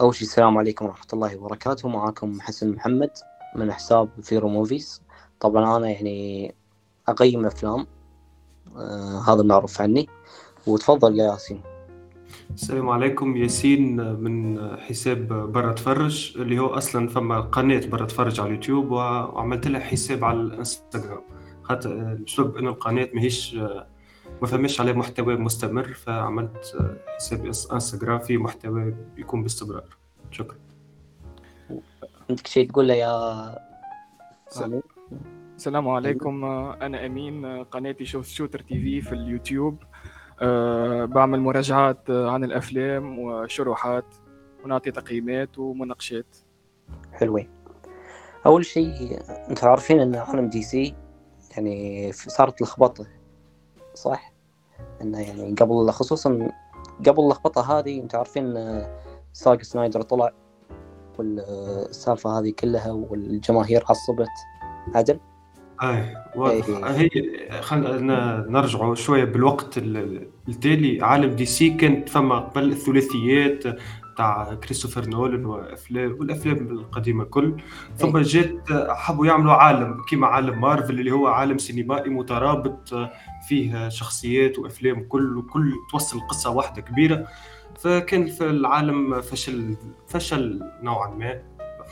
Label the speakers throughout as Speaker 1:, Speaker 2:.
Speaker 1: أول شيء السلام عليكم ورحمة الله وبركاته. معاكم حسن محمد من حساب Vero Movies طبعا أنا يعني أقيم أفلام آه هذا المعروف عني. وتفضل يا ياسين.
Speaker 2: السلام عليكم ياسين من حساب برا تفرج اللي هو أصلا فما قناة برا تفرج على اليوتيوب وعملت لها حساب على الإنستغرام. خاطر بسبب إنه القناة ماهيش ما فماش عليه محتوى مستمر فعملت حساب انستغرام فيه محتوى بيكون باستمرار. شكرا.
Speaker 1: عندك شيء تقوله يا
Speaker 3: سلام. السلام عليكم. أنا أمين قناتي Shot Shooter TV في اليوتيوب. أه بعمل مراجعات عن الأفلام وشروحات ونعطي تقييمات ومناقشات.
Speaker 1: حلوين أول شيء أنتم عارفين إن عالم DC يعني صارت لخبطة. صح. إنه يعني قبل خصوصا قبل اللخبطة هذه أنتم عارفين ان زاك سنايدر طلع والسالفة هذه كلها والجماهير عصبت. عدل
Speaker 2: أي واضح هي خلينا نرجعوا شوية بالوقت لتالي. عالم DC كانت فما قبل الثلاثيات تاع كريستوفر نولان وافلام والأفلام القديمة كل ثم جات حبوا يعملوا عالم كيما عالم مارفل اللي هو عالم سينمائي مترابط فيه شخصيات وأفلام كل وكل توصل قصة واحدة كبيرة. فكان في العالم فشل فشل نوعا ما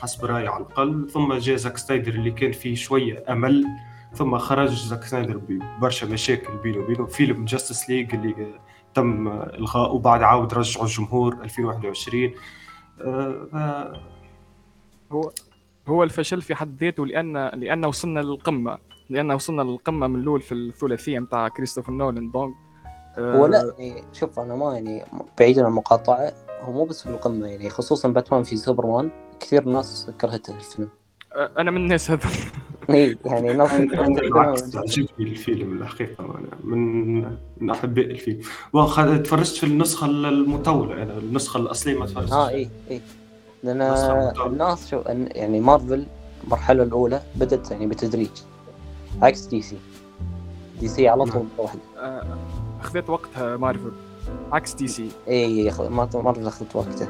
Speaker 2: حسب رأيي على الأقل. ثم جاء زاك سنايدر اللي كان فيه شوية أمل. ثم خرج زاك سنايدر ببرشا مشاكل بينه وبينه. فيلم Justice League اللي تم إلغاؤه وبعد عاود رجعه الجمهور 2021
Speaker 3: أه هو هو الفشل في حد ذاته لأن لأن وصلنا للقمة لأن وصلنا للقمة من الأول في الثلاثية نتاع كريستوفر نولان donc
Speaker 1: أه هو لا يعني شوف أنا ما يعني بعيدا عن المقاطعة هو مو بس في القمة يعني خصوصا باتمان في سوبرمان كثير ناس كرهته الفيلم.
Speaker 3: أنا من الناس هذا
Speaker 1: إي يعني ناس
Speaker 2: بالعكس عجبني الفيلم الحقيقة أنا من من احباء الفيلم. تفرجت في النسخة المطولة أنا النسخة الأصلية ما تفرجتش.
Speaker 1: آه إي إي. لأن الناس شو يعني مارفل المرحلة الأولى بدأت يعني بتدريج. عكس DC. DC على طول واحدة.
Speaker 3: أخذت وقتها مارفل عكس DC.
Speaker 1: اي مارفل أخذت وقتها.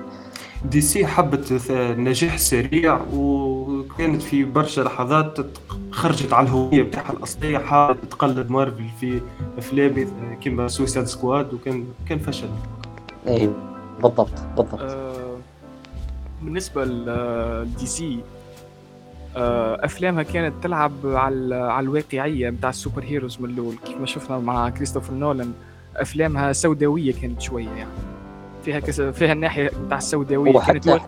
Speaker 2: DC حبت النجاح سريع وكانت في برشا لحظات خرجت على الهوية بتاعها الأصلية حاولت تقلد مارفل في افلام كيما Suicide Squad وكان كان فشل.
Speaker 1: اي بالضبط بالضبط.
Speaker 3: آه بالنسبة ل DC آه أفلامها كانت تلعب على على الواقعية بتاع ال superheroes من الأول كيف ما شفنا مع كريستوفر نولان أفلامها سوداوية كانت شوية يعني. فيها كس... فيها الناحية بتاع السوداوية
Speaker 1: وحتى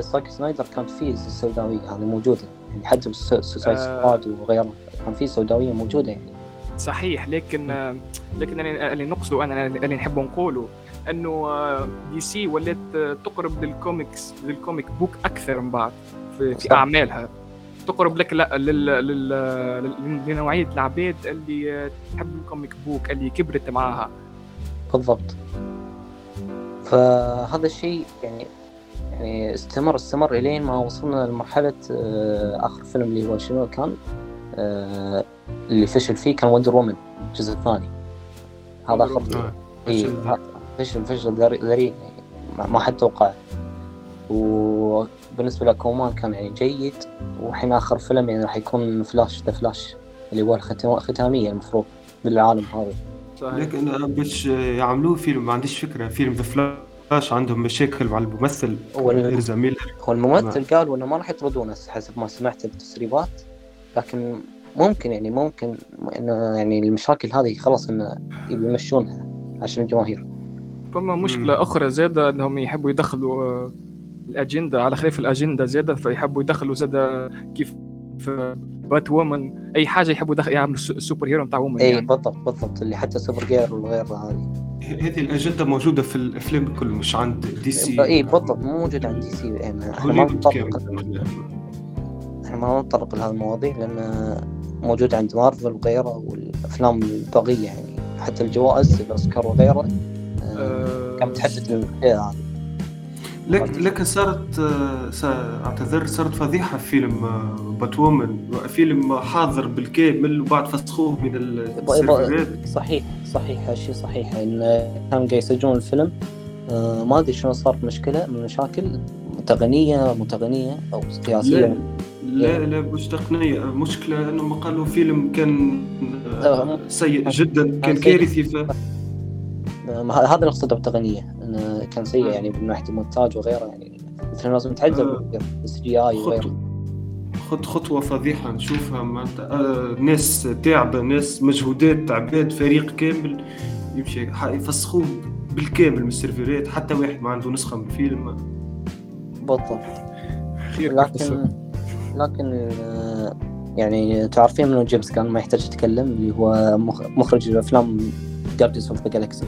Speaker 1: زاك سنايدر كانت فيه السوداوية هذه موجودة يعني حتى Suicide Squad آه. وغيره كان في سوداوية موجودة يعني.
Speaker 3: صحيح لكن لكن اللي نقصده أنا اللي نحب نقوله إنه DC ولات تقرب لل comics لل comic book أكثر من بعد في, في أعمالها. تقرب لك لا لل... لل... لنوعية العباد اللي تحب ال comic book اللي كبرت معاها.
Speaker 1: بالضبط. فهذا الشيء يعني يعني استمر استمر إلين ما وصلنا لمرحلة آخر فيلم اللي هو شنو كان؟ اللي فشل فيه كان وندر وومن الجزء الثاني. هذا أخر اي فشل. فشل ذريع يعني ما حد توقعه. وبالنسبه لأكوامان كان يعني جيد وحين آخر فيلم يعني راح يكون Flash The Flash اللي هو الختامية المفروض بالعالم هذا.
Speaker 2: صحيح. لكن باش يعملوه فيلم ما عنديش فكرة. فيلم The Flash عندهم مشاكل مع الممثل
Speaker 1: هو ميلر. هو الممثل قالوا إنه ما راح يطردونه حسب ما سمعت بالتسريبات لكن ممكن يعني ممكن إنه يعني المشاكل هذه خلاص إنه يمشونها عشان الجماهير.
Speaker 3: فما مشكلة مم. أخرى زاده إنهم يحبوا يدخلوا الأجندة على خلاف الأجندة زاده فيحبوا يدخلوا زاده كيف Batwoman أي حاجة يحبوا يدخل يعملوا ال superhero بتاع woman
Speaker 1: اي يعني. بالضبط بالضبط. اللي حتى Supergirl وغير هذه.
Speaker 2: هذه الأجندة موجودة في الأفلام الكل مش عند DC.
Speaker 1: اي بالضبط. مو موجود عند DC. إحنا ما نتطرق إحنا ما نتطرق لهذه المواضيع لأن موجود عند مارفل وغيره والأفلام الباقية يعني. حتى الجوائز الأوسكار وغيره أه كانت تحدد الاشياء هذه.
Speaker 2: لكن لكن صارت اعتذر صارت فضيحة في فيلم Batwoman فيلم حاضر بالكامل وبعد فسخوه من السيرفرات.
Speaker 1: صحيح صحيح هالشيء صحيح إن كانوا قاعد يسجلون الفيلم. ما أدري شنو صار مشكلة من مشاكل تقنيه مو تقنيه أو سياسيه
Speaker 2: لا لا مش تقنية. مشكلة انهم قالوا فيلم كان آه، سيء جدا كان كارثي ف
Speaker 1: هذا اللي أقصده بالتقنية انه كان سيء يعني من ناحية المونتاج وغيره يعني. مثلا لازم تعذب CGI وغيره.
Speaker 2: خط خطوة فضيحة نشوفها معناتها. آه ناس تعبة ناس مجهودات عباد فريق كامل يمشي يفسخوه بالكامل من السيرفرات. حتى واحد ما عنده نسخة من الفيلم
Speaker 1: بالضبط. لكن لكن آه، يعني تعرفين إنه جيمس غن ما يحتاج يتكلم اللي هو مخرج الأفلام Guardians of the
Speaker 2: Galaxy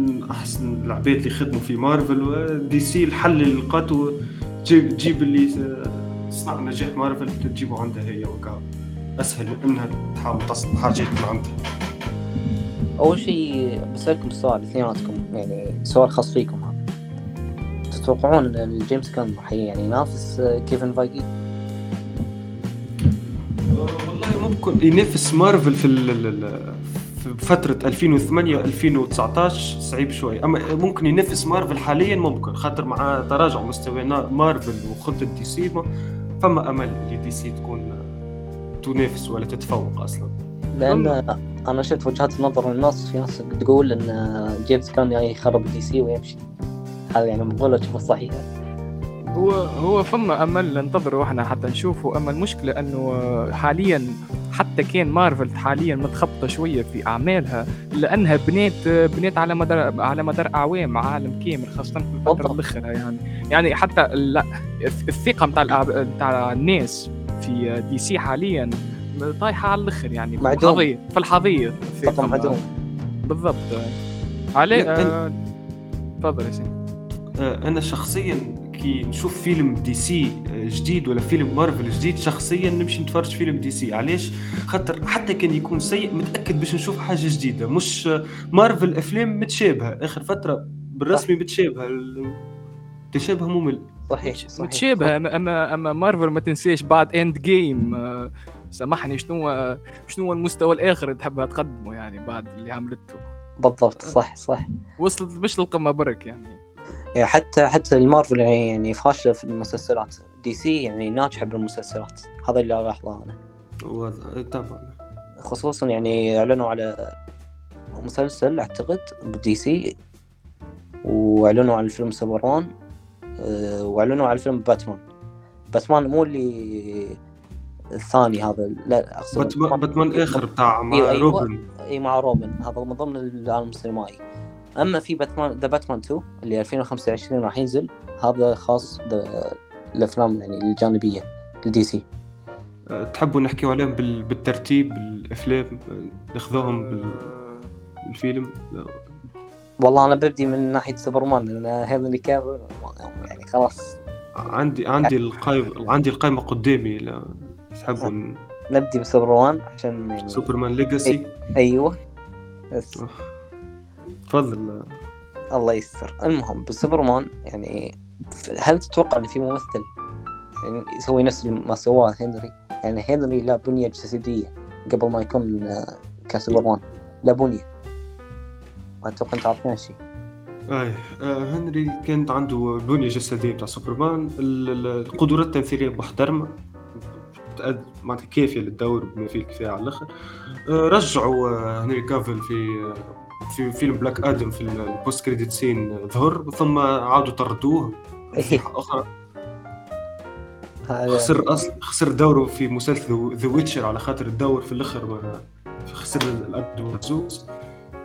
Speaker 2: من أحسن العباد اللي خدموا في مارفل و DC الحل اللي لقاته تجيب تجيب اللي صنع نجاح مارفل تجيبه عندها هي وكا. أسهل إنها تحاول تصنع حاجات من عندها.
Speaker 1: أول شيء بسألكم سؤال اثنيناتكم يعني سؤال خاص فيكم. تتوقعون إن جيمس كان راح يعني ينافس كيفن فايجي؟
Speaker 2: والله ممكن ينافس مارفل في في فترة 2008 2019 صعيب شوي. أما ممكن ينافس مارفل حاليا ممكن خاطر مع تراجع مستوى مارفل وخطة DC فما أمل اللي DC تكون تنافس ولا تتفوق أصلا.
Speaker 1: لأن أنا شفت وجهات نظر الناس في ناس تقول إن جيمس غن يخرب DC ويمشي. هذا يعني مقولة تشوفها صحيحة
Speaker 3: هو هو فما أمل ننتظره. إحنا حتى نشوفه. أما المشكلة إنه حاليا حتى كان مارفل حاليا متخبطة شوية في أعمالها لأنها بنيت بنيت على مدار على مدار أعوام عالم كامل خاصه في الفترة الأخيرة يعني. يعني حتى لا الثقة نتاع نتاع الناس في DC حاليا طايحة على الأخر يعني.
Speaker 1: معدوم.
Speaker 3: في الحضيض
Speaker 1: في الحضيض معدوم.
Speaker 3: بالضبط. عليه تفضل يا سيدي.
Speaker 2: آه، أنا شخصيا كي نشوف فيلم DC آه، جديد ولا فيلم مارفل جديد شخصيا نمشي نتفرج فيلم DC علاش؟ خاطر حتى كان يكون سيء متأكد باش نشوف حاجة جديدة. مش مارفل أفلام متشابهة. آخر فترة بالرسمي متشابهة. تشابه ممل.
Speaker 1: صحيح صحيح.
Speaker 3: متشابهة. اما اما مارفل ما تنساش بعد Endgame سامحني شنو شنو المستوى الآخر تحبها تقدمه يعني بعد اللي عملته؟
Speaker 1: بالضبط صح صح.
Speaker 3: وصلت مش للقمه برك يعني.
Speaker 1: حتى حتى المارفل يعني يعني فاشلة في المسلسلات. DC يعني ناجحة بالمسلسلات. هذا اللي ألاحظه
Speaker 2: أنا. طبعا
Speaker 1: خصوصا يعني إعلنوا على مسلسل أعتقد ب DC وإعلنوا على الفيلم سوبرمان آه، وإعلنوا على الفيلم باتمان. باتمان مو اللي الثاني هذا لا
Speaker 2: أقصد باتمان, باتمان آخر بتاع مع أيوة روبن.
Speaker 1: اي مع روبن. هذا من ضمن العالم السينمائي. أما في باتمان The Batman 2 اللي 2025 راح ينزل هذا خاص بالافلام يعني الجانبية ل DC
Speaker 2: أه، تحبوا نحكي عليهم بالترتيب الافلام ناخذوهم بالفيلم؟
Speaker 1: والله أنا ببدي من ناحية سوبرمان لأن هذا كافل يعني خلاص.
Speaker 2: عندي عندي القائمه عندي القائمه قدامي تحبوا
Speaker 1: نبدي بسوبرمان عشان يعني
Speaker 2: Superman Legacy؟
Speaker 1: أيوه بس.
Speaker 2: تفضل.
Speaker 1: الله يستر. المهم بسوبرمان يعني هل تتوقع إن في ممثل يعني يسوي نفس ما سواه هنري؟ يعني هنري لا بنية جسدية قبل ما يكون كسوبرمان. لا بنية. ما أتوقع أنت عارفين هالشيء
Speaker 2: اي آه هنري كانت عنده بنية جسدية بتاع سوبرمان. القدرات التمثيلية محترمة. معناتها كافية للدور بما فيه الكفاية على الآخر. آه رجعوا آه هنري كافل في في فيلم Black Adam في ال post-credit scene ظهر ثم عادوا طردوه. في أخرى خسر أصلا خسر دوره في مسلسل The Witcher على خاطر الدور في الأخر خسر الادوار زوز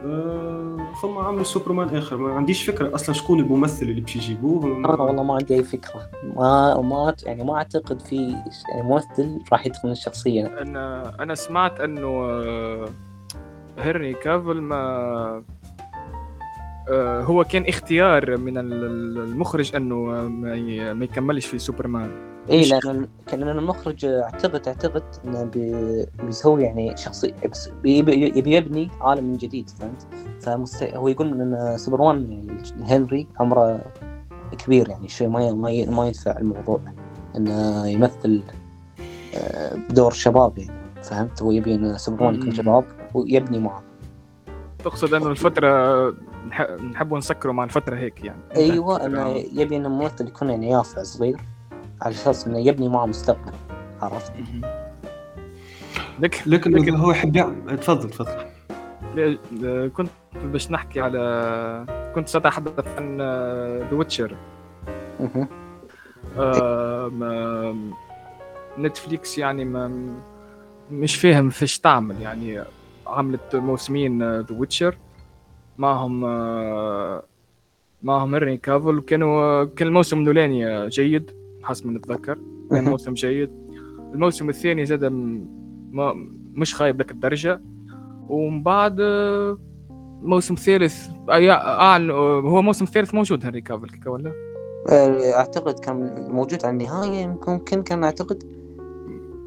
Speaker 2: آه، ثم عملوا سوبرمان آخر. ما عنديش فكرة أصلا شكون الممثل اللي باش يجيبوه.
Speaker 1: أنا والله ما عندي أي فكرة. ما ما يعني ما أعتقد في يعني ممثل راح يدخل الشخصية.
Speaker 3: أنا أنا سمعت أنه آه، هنري كافل ما آه، هو كان اختيار من المخرج انه ما يكملش في سوبرمان
Speaker 1: اي لأن كان المخرج اعتقد اعتقد إنه بيسوي يعني شخصي يبي يبني عالم من جديد فهمت؟ فمست... هو يقول إن سوبرمان يعني هنري عمره كبير يعني شيء ما ما ما يدفع الموضوع إنه يمثل آه، بدور شباب يعني فهمت؟ هو يبي إن سوبرمان يكون شباب ويبني معه.
Speaker 3: تقصد إنه الفترة نحب نسكروا مع الفترة هيك يعني.
Speaker 1: أيوه انه يبي إنه الممثل يكون يعني يافع صغير على أساس إنه يبني معه مستقبل عرفت؟
Speaker 2: لكن لكن هو يحب يعمل تفضل تفضل.
Speaker 3: كنت باش نحكي على كنت سأتحدث عن The Witcher Netflix يعني ما مش فاهم فيش تعمل يعني. عملت موسمين The Witcher معهم معهم هنري كافل كانوا كان الموسم الأولاني جيد حسب ما نتذكر. كان موسم جيد. الموسم الثاني زاد ما مش خايب لك الدرجة. ومن بعد موسم ثالث أعلن هو موسم ثالث موجود هنري كافل كيكا ولا؟
Speaker 1: أعتقد كان موجود على النهاية ممكن كان أعتقد.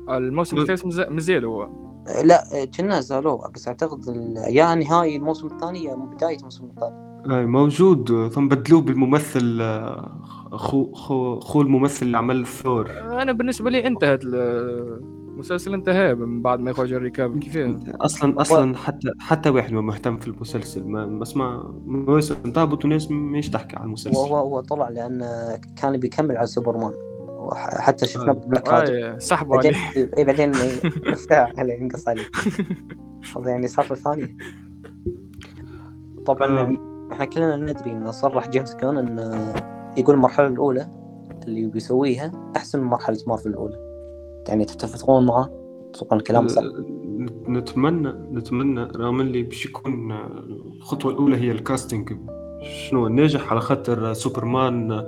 Speaker 3: الموسم الثالث مازال هو.
Speaker 1: لا كنا زالوه. بس أعتقد يا نهاية الموسم الثاني يا بداية الموسم الثالث
Speaker 2: أي موجود. ثم بدلوه بالممثل خو خو خو الممثل اللي عمل ثور
Speaker 3: أنا بالنسبة لي انتهت المسلسل انتهى من بعد ما يخرج هنري كافل
Speaker 2: أصلا أصلا حتى حتى واحد ما مهتم في المسلسل. ما بسمع مواسم تهبط وناس مش تحكي عن المسلسل.
Speaker 1: هو هو طلع لأن كان بيكمل على سوبرمان. حتى شفنا
Speaker 3: Black Adam سحبوا
Speaker 1: عليه. إي بعدين هلا ينقص عليه يعني صار ثاني. طبعا آه. إحنا كلنا ندري انه صرح جيمس غن انه يقول المرحلة الأولى اللي بيسويها أحسن من مرحلة مارفل الأولى. يعني تتفقون معه؟ تتوقعون الكلام صح؟
Speaker 2: نتمنى نتمنى رغم اللي باش يكون الخطوة الأولى هي ال casting شنو الناجح على خاطر سوبرمان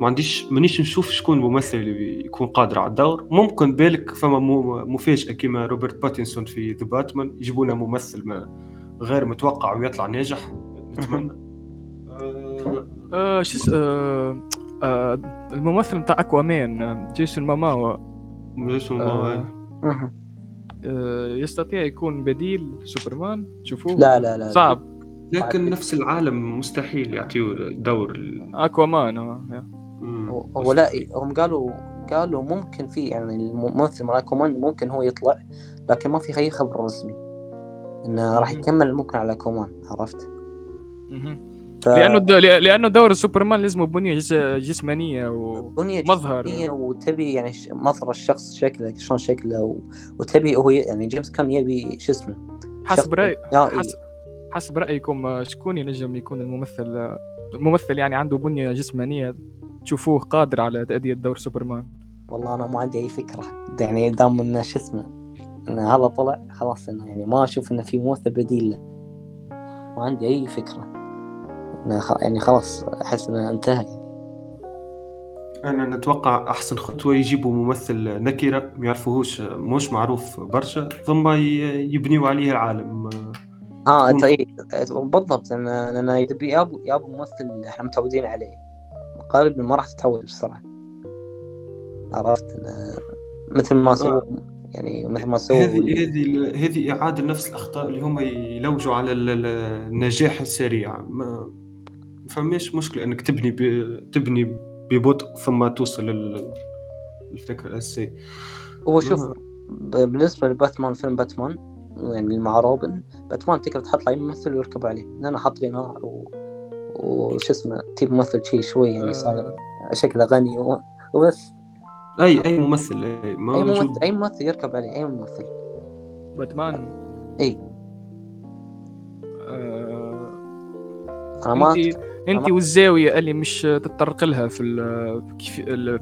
Speaker 2: ما عنديش مانيش نشوف شكون الممثل اللي يكون قادر على الدور. ممكن بالك فما مفاجأة كيما روبرت باتنسون في The Batman يجيبوا لنا ممثل ما غير متوقع ويطلع ناجح. نتمنى.
Speaker 3: آه, شو آه آه الممثل بتاع أكوامان جيسون ماماوا
Speaker 2: جيسون ماماوا
Speaker 3: يستطيع يكون بديل سوبرمان تشوفوه
Speaker 1: لا لا لا.
Speaker 3: صعب.
Speaker 2: لكن نفس العالم مستحيل يعطيه دور
Speaker 3: أكوامان آه
Speaker 1: هو لا هم قالوا قالوا ممكن في يعني الممثل مال اكوامان ممكن هو يطلع لكن ما في أي خبر رسمي إنه راح يكمل ممكن على اكوامان عرفت؟
Speaker 3: ف... لأنه د... لأنه دور سوبرمان لازم بنية جسمانية ومظهر
Speaker 1: بنية وتبي يعني مظهر الشخص شكله شلون شكله و... وتبي هو يعني جيمس غن يبي شو اسمه؟
Speaker 3: حسب راي حسب حسب رأيكم شكون ينجم يكون الممثل؟ الممثل يعني عنده بنية جسمانية؟ تشوفوه قادر على تأدية دور سوبرمان.
Speaker 1: والله أنا ما عندي أي فكرة. يعني دام إنه شو اسمه إنه هذا طلع خلاص إنه يعني ما أشوف إنه في ممثل بديل له. ما عندي أي فكرة. إنه يعني خلاص أحس إنه انتهى.
Speaker 2: أنا نتوقع أحسن خطوة يجيبوا ممثل نكرة ما يعرفوهوش مش معروف برشا ثم يبنيوا عليه العالم.
Speaker 1: آه انت اي بالضبط. لأن يبي يابو يابو ممثل إحنا متعودين عليه. غالبا ما راح تتعود بسرعة. عرفت؟ مثل ما سووا يعني مثل ما سووا
Speaker 2: هذه هذه هذه إعادة نفس الأخطاء اللي هم يلوجوا على النجاح السريع. ما فماش مشكلة إنك تبني تبني ببطء ثم توصل للفكره الاساسيه
Speaker 1: هو شوف بالنسبة لباتمان فيلم باتمان يعني مع روبن باتمان تقدر تحط له ممثل ويركب عليه. لأنه حط لي نار و... وش اسمه تيب ممثل شيء شوي يعني صار آه. شكله غني وبس.
Speaker 2: أي أي ممثل أي,
Speaker 1: ما أي ممثل أي ممثل يركب عليه أي ممثل.
Speaker 3: باتمان.
Speaker 1: إي.
Speaker 3: آه... انت, انت والزاوية اللي مش تتطرق لها في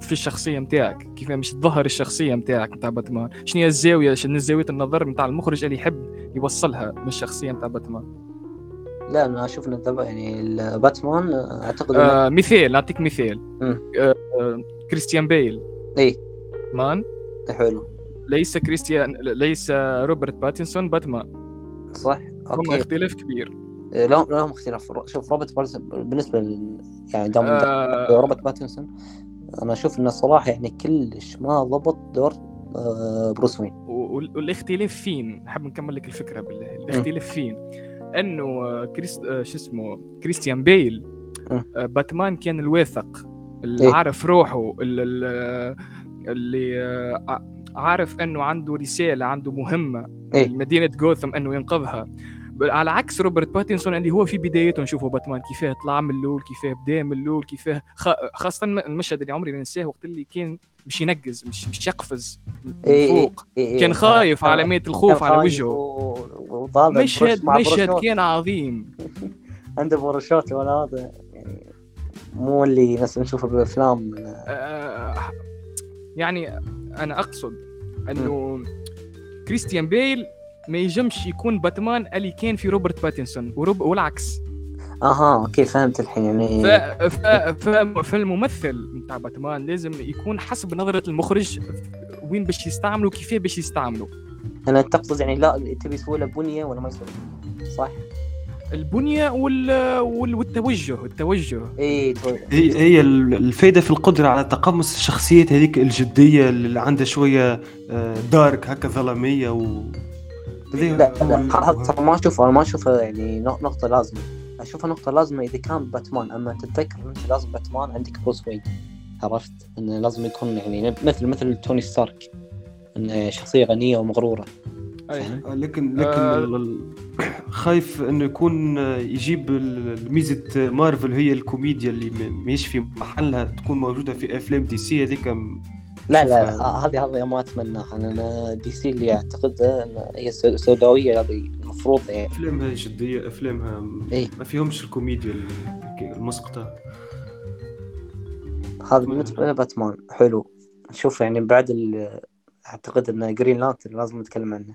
Speaker 3: في الشخصية نتاعك كيف مش تظهر الشخصية نتاعك نتاع باتمان. شنو هي الزاوية شنو زاوية النظر نتاع المخرج اللي يحب يوصلها من الشخصية نتاع باتمان؟
Speaker 1: لا أنا أشوف ان يعني باتمان أعتقد
Speaker 3: آه مثال أعطيك مثال آه كريستيان بيل.
Speaker 1: اي
Speaker 3: مان.
Speaker 1: حلو.
Speaker 3: ليس كريستيان ليس روبرت باتنسون باتمان.
Speaker 1: صح
Speaker 3: أوكي. هم اختلاف كبير.
Speaker 1: لا لا هم اختلاف. شوف روبرت باتنسون بالنسبة ل... يعني دام آه... روبرت باتنسون أنا أشوف إنه صراحة يعني كلش ما ضبط دور آه بروس وين.
Speaker 3: والاختلاف فين؟ حاب نكمل لك الفكرة بالله. الاختلاف فين؟ أنه كريست شو اسمه كريستيان بيل آه، باتمان كان الواثق اللي إيه؟ عارف روحه اللي, اللي آه، عارف أنه عنده رسالة عنده مهمة
Speaker 1: إيه؟
Speaker 3: مدينه جوثم أنه ينقذها على عكس روبرت باتنسون اللي هو في بدايته نشوفه باتمان كيفاه طلع من الأول كيفاه بدأ من الأول كيفاه. خاصة المشهد اللي عمري ما ننساه وقت اللي كان مش ينقز مش مش يقفز من
Speaker 1: إيه،
Speaker 3: فوق.
Speaker 1: إيه، إيه.
Speaker 3: كان خايف
Speaker 1: آه،
Speaker 3: علامات الخوف على وجهه. مشهد مشهد. كان عظيم.
Speaker 1: عنده بروشوت ولا هذا يعني مو اللي ناس نشوفه بالأفلام.
Speaker 3: آه، يعني أنا أقصد إنه كريستيان بيل ما ينجمش يكون باتمان اللي كان في روبرت باتنسون وروب والعكس.
Speaker 1: أها أوكي فهمت الحين يعني
Speaker 3: ف... ف... ف... فالممثل بتاع باتمان لازم يكون حسب نظرة المخرج وين باش يستعملوا كيفاه باش يستعملوا.
Speaker 1: أنا تقصد يعني لا تبي يسوي له بنية ولا ما يسوي صح؟
Speaker 3: البنية وال... وال... والتوجه التوجه.
Speaker 1: اي
Speaker 2: هي هي الفائده في القدرة على تقمص الشخصيات هذيك الجدية اللي عندها شوية آه، دارك هكا ظلاميه و
Speaker 1: لا لا ما أشوفه أنا ما أشوفه يعني نق- نقطة لازمة. اشوفها نقطه لازمه إذا كان باتمان أما تتذكر أنت لازم باتمان عندك بروس وين عرفت إنه لازم يكون يعني مثل مثل توني ستارك انه شخصية غنية ومغرورة
Speaker 3: أي.
Speaker 1: فاهم؟
Speaker 2: آه، لكن لكن
Speaker 3: آه.
Speaker 2: خايف إنه يكون آه، يجيب ال- ميزة مارفل هي الكوميديا اللي ما- ماهيش في محلها تكون موجودة في أفلام DC هذيك
Speaker 1: لا لا هذه هذه ما أتمناها أنا DC اللي اعتقدها إن هي سو- سوداوية هذه المفروض يعني
Speaker 2: افلامها جدية افلامها
Speaker 1: إيه.
Speaker 2: ما فيهمش الكوميديا ال- المسقطة.
Speaker 1: هذا بالنسبة لباتمان حلو. نشوف يعني بعد ال- أعتقد إن Green Lantern لازم نتكلم عنه.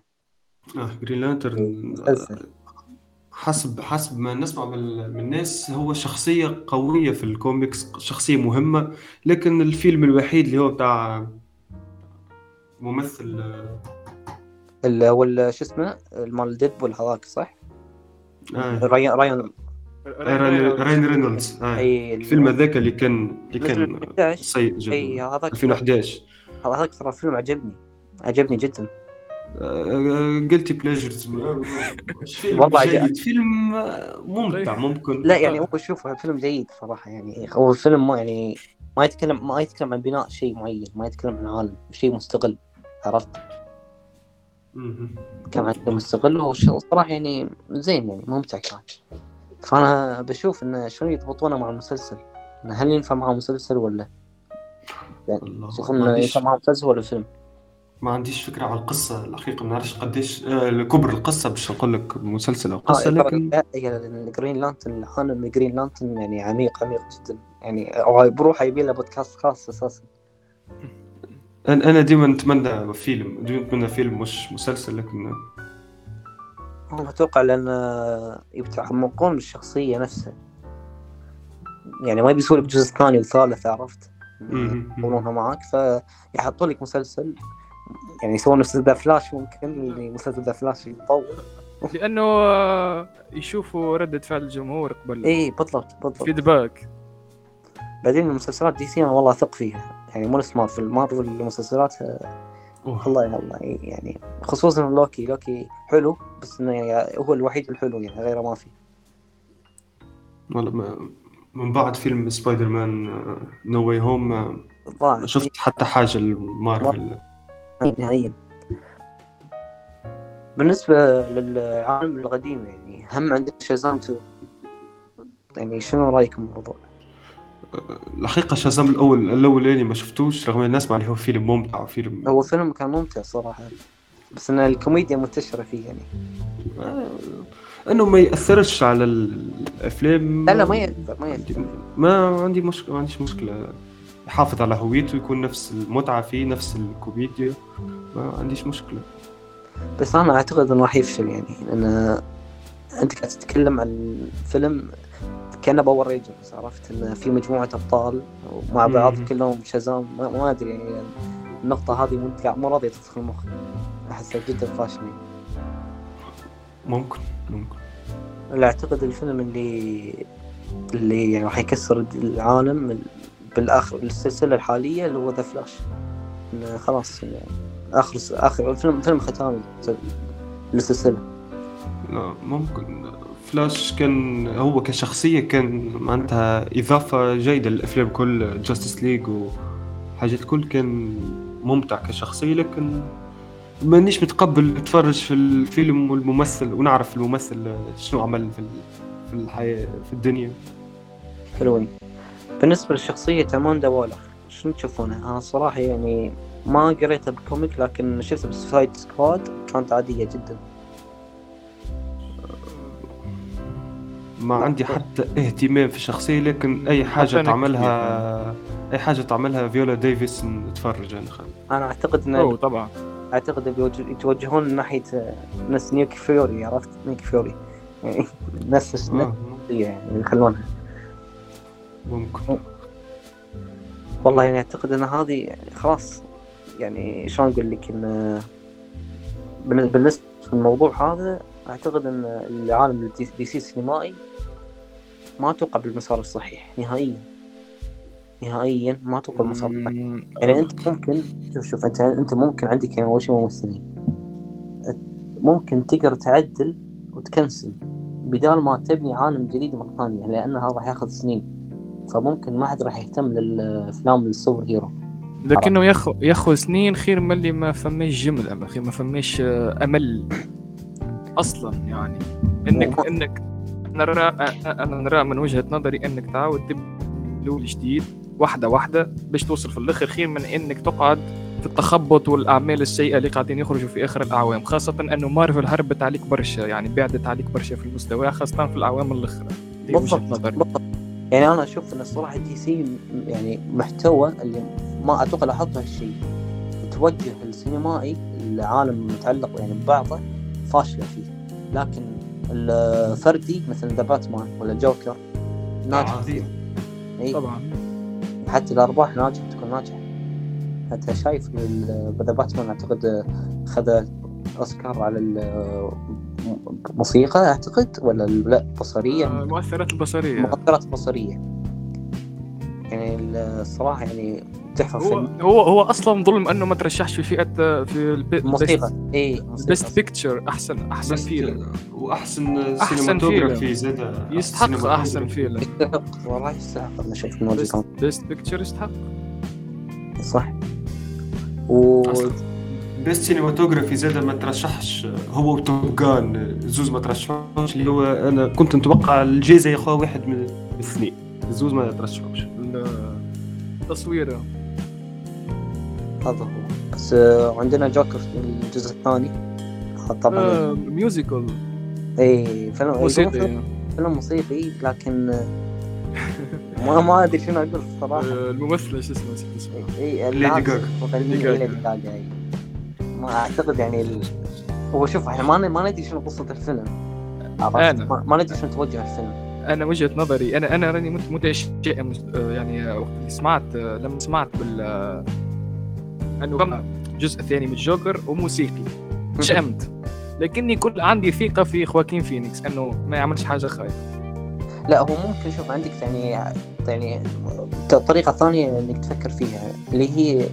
Speaker 2: آه Green Lantern
Speaker 1: مسلسل.
Speaker 2: حسب حسب ما نسمع من من الناس هو شخصية قوية في الكوميكس شخصية مهمة. لكن الفيلم الوحيد اللي هو بتاع ممثل آه،
Speaker 1: اللي هو شو اسمه؟ مال Deadpool هذاك صح؟
Speaker 2: آه،
Speaker 1: رايان رايان
Speaker 2: راين راين رينولدز. آه.
Speaker 1: أي
Speaker 2: الفيلم هذاك اللي كان اللي كان
Speaker 1: 2011
Speaker 2: سيء
Speaker 1: أي
Speaker 2: جدا
Speaker 1: هذاك
Speaker 2: 2011
Speaker 1: هذاك ترى فيلم عجبني. عجبني جدا.
Speaker 2: guilty pleasure فيلم
Speaker 1: والله
Speaker 2: جيد فيلم آه، ممتع ممكن.
Speaker 1: لا يعني هو شوف الفيلم جيد صراحة يعني هو الفيلم ما يعني ما يتكلم ما يتكلم عن بناء شيء معين ما يتكلم عن عالم شيء مستقل عرفت؟
Speaker 2: مهم.
Speaker 1: كان عنده مستقل وصراحة يعني زين يعني ممتع كان فأنا بشوف انه شلون يضبطونه مع المسلسل. إنه هل ينفع معه مسلسل ولا؟ تشوفون
Speaker 2: ما
Speaker 1: انه ينفع معه مسلسل ولا فيلم؟
Speaker 2: ما عنديش فكرة على القصة الحقيقة. ما نعرفش قديش آه، كبر القصة باش نقول لك مسلسل أو قصة لكن
Speaker 1: Green Lantern العالم Green Lantern يعني عميق عميق جدا. يعني بروحه يبي له بودكاست خاص أساسا.
Speaker 2: أنا أنا ديما نتمنى فيلم ديما نتمنى فيلم مش مسلسل لكن
Speaker 1: هم أتوقع لأن يتعمقون بالشخصية نفسها. يعني ما بيسوي لك جزء ثاني وثالث عرفت. يقولونها معك فيحطوا لك مسلسل. يعني يسوون نفس The Flash ممكن اللي مسلسل The Flash يطول.
Speaker 3: لأنه يشوفوا ردة فعل الجمهور قبل.
Speaker 1: اي بالضبط بالضبط.
Speaker 3: feedback
Speaker 1: بعدين المسلسلات DC أنا والله أثق فيها. يعني مو نفس Marvel Marvel المسلسلات
Speaker 2: أوه.
Speaker 1: الله الله يعني خصوصا Loki Loki حلو بس إنه يعني هو الوحيد الحلو يعني غيره ما في.
Speaker 2: والله من بعد فيلم Spider-Man No Way Home
Speaker 1: الظاهر
Speaker 2: ما شفت حتى حاجة لمارفل.
Speaker 1: نهائيا بالنسبة للعالم القديم يعني هم عندك شازام 2 يعني شنو رأيكم بالموضوع؟
Speaker 2: الحقيقة شازام الأول الأولاني ما شفتوش رغم الناس مع اللي هو فيلم ممتع وفيلم
Speaker 1: هو فيلم كان ممتع صراحة بس إن الكوميديا منتشرة فيه يعني.
Speaker 2: آه، إنه ما يأثرش على الأفلام.
Speaker 1: لا لا ما يأثر ما يأثر.
Speaker 2: ما عندي مشكله ما عنديش مشكلة. يحافظ على هويته يكون نفس المتعة فيه نفس الكوميديا. ما عنديش مشكلة.
Speaker 1: بس أنا أعتقد إنه راح يفشل يعني. لأن أنت قاعد تتكلم عن فيلم كأنه Power Rangers عرفت؟ انه في مجموعة أبطال ومع بعض. كلهم Shazam ما, ما أدري يعني النقطة هذه مو راضية تدخل مخي احسها جدا فاشل يعني.
Speaker 2: ممكن. ممكن
Speaker 1: أعتقد الفيلم اللي اللي يعني راح يكسر العالم ال- بالآخر السلسلة الحالية اللي هو The Flash خلاص يعني آخر آخر فيلم فيلم ختامي للسلسلة.
Speaker 2: لا ممكن. فلاش كان هو كشخصية كان معناتها إضافة جيدة للأفلام كل Justice League وحاجات كل كان ممتع كشخصية لكن مانيش متقبل نتفرج في الفيلم والممثل ونعرف الممثل شنو عمل في في الحياة في الدنيا.
Speaker 1: حلوين. بالنسبة لشخصية أماندا وولر شنو تشوفونها؟ أنا صراحة يعني ما قريتها بال comic لكن شفتها ب Suicide Squad كانت عادية جدا.
Speaker 2: ما عندي حتى اهتمام في الشخصية لكن أي حاجة تعملها أي حاجة تعملها فيولا ديفيس نتفرج أنا خل.
Speaker 1: أنا أعتقد إن
Speaker 3: أوه طبعا.
Speaker 1: أعتقد يتوجهون ناحية نفس نيك فيوري عرفت؟ نيك فيوري. يعني نفس آه. يعني يخلونها.
Speaker 2: ممكن.
Speaker 1: والله يعني أعتقد إن هذه يعني خلاص يعني شلون أقول لك إن بالنسبة للموضوع هذا أعتقد إن العالم ال DC السينمائي ما أتوقع بالمسار الصحيح نهائيا. نهائيا ما أتوقع بالمسار الصحيح. يعني أنت ممكن شوف شوف انت أنت ممكن عندك يعني أول شيء ممثلين. ممكن تقدر تعدل وتكنسل بدال ما تبني عالم جديد مرة ثانية لأن هذا راح ياخذ سنين. فممكن ما حد راح يهتم للأفلام السوبر هيرو.
Speaker 3: لكنه ياخذ ياخذ سنين خير من اللي ما فماش جملة خير ما فماش أمل. أصلا يعني. إنك إنك نرى أنا نرى من وجهة نظري إنك تعاود تبدأ جديد واحدة واحدة باش توصل في الآخر خير من إنك تقعد في التخبط والأعمال السيئة اللي قاعدين يخرجوا في آخر الأعوام خاصة إنه مارفل هربت عليك برشا يعني بعدت عليك برشا في المستوى خاصة في الأعوام الأخرى.
Speaker 1: بالضبط يعني أنا أشوف إن الصراحة دي سي يعني محتوى اللي ما أتوقع لاحظت هالشيء. التوجه السينمائي العالم المتعلق يعني ببعضه فاشلة فيه. لكن الفردي مثل ذا باتمان ولا جوكر ناجح
Speaker 3: إي. طبعا.
Speaker 1: حتى الأرباح ناجحة تكون ناجحة. حتى شايف ذا باتمان أعتقد خذ أوسكار على الموسيقى أعتقد ولا لا بصريه
Speaker 3: آه، المؤثرات البصرية.
Speaker 1: المؤثرات البصريه يعني الصراحه يعني تحفة
Speaker 3: هو فيلم. هو هو أصلا ظلم أنه ما ترشحش في فئة في
Speaker 1: الموسيقى اي
Speaker 3: best picture أحسن أحسن فيلم
Speaker 2: وأحسن cinematography زاد
Speaker 3: يستحق أحسن فيلم
Speaker 1: يستحق والله يستحق. أنا شفت
Speaker 3: best picture يستحق.
Speaker 1: صح. و
Speaker 2: best cinematography زاد ما ترشحش. هو و Top Gun زوز ما ترشحوش. اللي هو أنا كنت نتوقع الجائزه ياخذها واحد من الاثنين. زوز ما ترشحوش.
Speaker 3: التصوير
Speaker 1: هذا هو بس آه، عندنا جوكر الجزء الثاني.
Speaker 3: طبعا. آه musical
Speaker 1: اي فيلم
Speaker 3: موسيقي.
Speaker 1: فيلم موسيقي لكن آه، ما ما أدري شنو أقول الصراحه
Speaker 3: آه، الممثلة شو اسمها؟ نسيت اسمها.
Speaker 1: اي ليدي جاجا. ليدي جاجا. ما أعتقد يعني ال... هو شوف إحنا ما ما ندري شنو قصة الفيلم.
Speaker 3: أنا.
Speaker 1: ما ندري شنو توجه الفيلم.
Speaker 3: أنا وجهة نظري أنا أنا راني متشائم يعني وقت اللي سمعت لما سمعت بال انه جزء ثاني من الجوكر وموسيقي. تشائمت لكني كل عندي ثقة في خواكين فينيكس إنه ما يعملش حاجة خايبة.
Speaker 1: لا هو ممكن شوف عندك يعني يعني طريقة ثانية إنك تفكر فيها اللي هي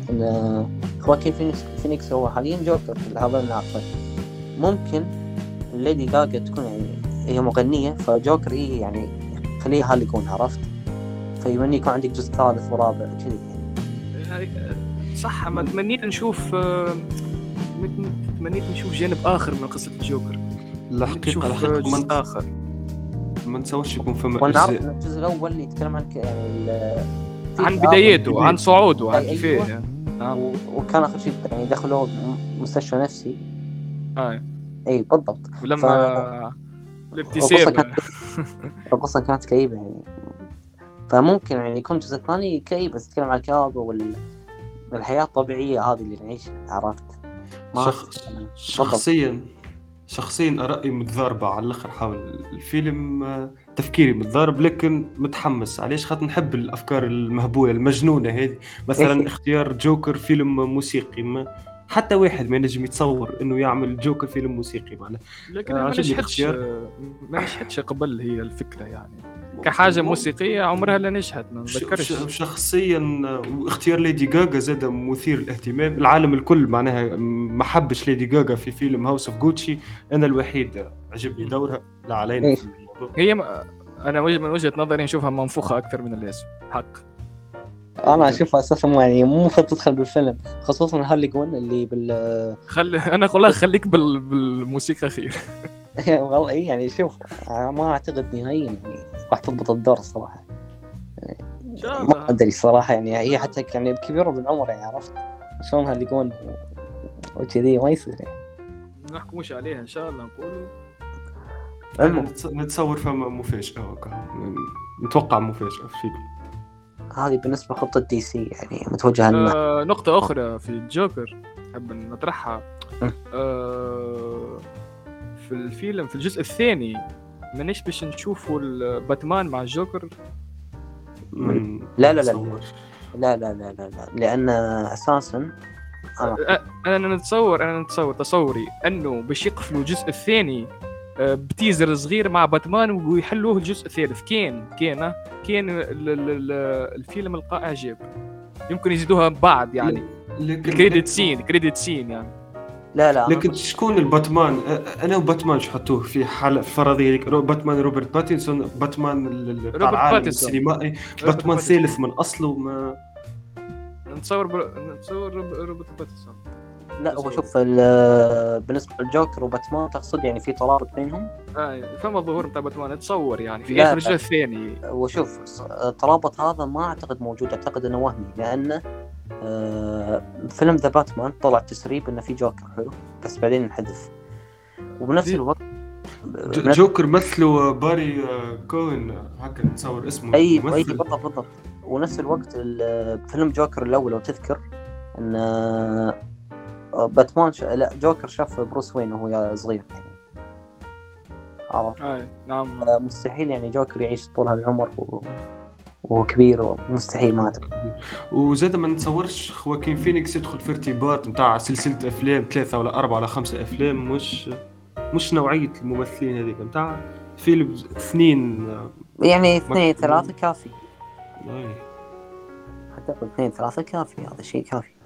Speaker 1: خواكين فينيكس, فينيكس هو حاليا جوكر هذا اللي نعرفه ممكن ليدي جاجا تكون يعني هي مغنية فجوكر إيه يعني خليها يكون عرفت؟ فيمني يكون عندك جزء ثالث ورابع كذي
Speaker 3: يعني. صح ما تمنيت نشوف تمنيت نشوف جانب آخر من قصة الجوكر.
Speaker 2: الحقيقة الحقيقة من آخر. ما نسويش يكون فما
Speaker 1: ونعرف الجزء الأول اللي يتكلم عن يعني
Speaker 3: عن بدايته عن صعوده عن كيفية
Speaker 1: أيوة. يعني. نعم. وكان آخر شيء يعني دخلوا مستشفى نفسي.
Speaker 3: اي
Speaker 1: اي بالضبط.
Speaker 3: ولما الابتسامة.
Speaker 1: القصة كانت كئيبة يعني. فممكن يعني يكون الجزء الثاني كئيب بس يتكلم عن الكآبة والحياة الطبيعية هذه اللي نعيشها عرفت؟
Speaker 2: شخ... شخصيا شخصيا ارائي متضاربة على الأخر. حول الفيلم تفكيري متضارب لكن متحمس. علاش؟ خاطر نحب الأفكار المهبولة المجنونة هذه. مثلا اختيار جوكر فيلم موسيقي. ما حتى واحد ما ينجم يتصور إنه يعمل جوكر فيلم موسيقي
Speaker 3: معناها. لكن ما نجحتش ما نجحتش قبل هي الفكرة يعني. كحاجة موسيقية عمرها لا نجحت ما نذكرش
Speaker 2: شخصيا واختيار ليدي جاجا زاد مثير للاهتمام. العالم الكل معناها ما حبش ليدي جاجا في فيلم House of Gucci أنا الوحيد عجبني دورها. لا علينا.
Speaker 3: في الموضوع. هي م... أنا من وجهة نظري نشوفها منفوخة أكثر من اللازم حق.
Speaker 1: أنا أشوفها أساسا يعني مو المفروض تدخل بالفيلم خصوصا هارلي كوين اللي بال
Speaker 3: خلي أنا والله خليك بال... بالموسيقى خير
Speaker 1: والله إيه يعني شوف ما أعتقد نهائيا يعني راح تضبط الدور الصراحه
Speaker 3: ان شاء
Speaker 1: ما أدري الصراحه يعني هي حتى يعني كبيره بالعمر يعني عرفت؟ شلون هارلي كوين وكذي ما يصير يعني.
Speaker 3: نحكموش عليها إن شاء الله نقولوا
Speaker 2: نتص- نتصور فما مفاجاه. نتوقع مفاجاه في الفيلم
Speaker 1: هذه بالنسبة لخطة دي سي يعني متوجهة لنا.
Speaker 3: آه نقطة أخرى في الجوكر حاب نطرحها. آه في الفيلم في الجزء الثاني مانيش باش نشوفوا باتمان مع الجوكر؟
Speaker 2: من-
Speaker 1: لا، لا، لا. لا لا لا لا لا. لأن أساسا أنا
Speaker 3: آه، أنا نتصور أنا نتصور تصوري أنه باش يقفلوا الجزء الثاني ب teaser صغير مع باتمان ويحلوه الجزء الثالث كان كان كان ال- ال- ال- الفيلم لقى اعجاب يمكن يزيدوها بعد يعني. credit scene credit scene يعني.
Speaker 1: لا لا
Speaker 2: لكن شكون الباتمان؟ أنا وباتمان شو حطوه في حالة رو- باتمان روبرت باتنسون باتمان ال- ال- بتاع
Speaker 3: روبرت
Speaker 2: العالم. السينمائي. باتمان ثالث من أصله ما
Speaker 3: نتصور بر... نتصور روب- روبرت باتنسون
Speaker 1: لا هو شوف ال- بالنسبة للجوكر وباتمان تقصد يعني في ترابط بينهم
Speaker 3: آه فما الظهور بتاع باتمان اتصور يعني في
Speaker 1: لا، آخر.
Speaker 3: الجزء الثاني
Speaker 1: وشوف الترابط هذا ما أعتقد موجود أعتقد إنه وهمي لأنه آه، فيلم The Batman طلع تسريب إنه في جوكر حلو بس بعدين انحذف وبنفس الوقت
Speaker 2: جوكر مثله باري آه، كيوغان هكا نتصور اسمه
Speaker 1: أي
Speaker 2: أي.
Speaker 1: بالضبط بالضبط ونفس الوقت ال- فيلم جوكر الأول لو تذكر إن باتمان ش... لا جوكر شاف بروس وين وهو صغير يعني. عرفت؟
Speaker 3: آه نعم.
Speaker 1: آه، مستحيل يعني جوكر يعيش طول هالعمر و... وهو كبير مستحيل ما اعتقد
Speaker 2: وزاد ما نتصورش خواكين فينيكس يدخل في ارتباط نتاع سلسلة أفلام ثلاثة ولا أربعة ولا خمسة أفلام مش مش نوعية الممثلين هذيك نتاع فيلم اثنين آه،
Speaker 1: يعني اثنين. ثلاثة كافي.
Speaker 2: أي.
Speaker 1: اعتقد اثنين ثلاثة كافي هذا شيء كافي.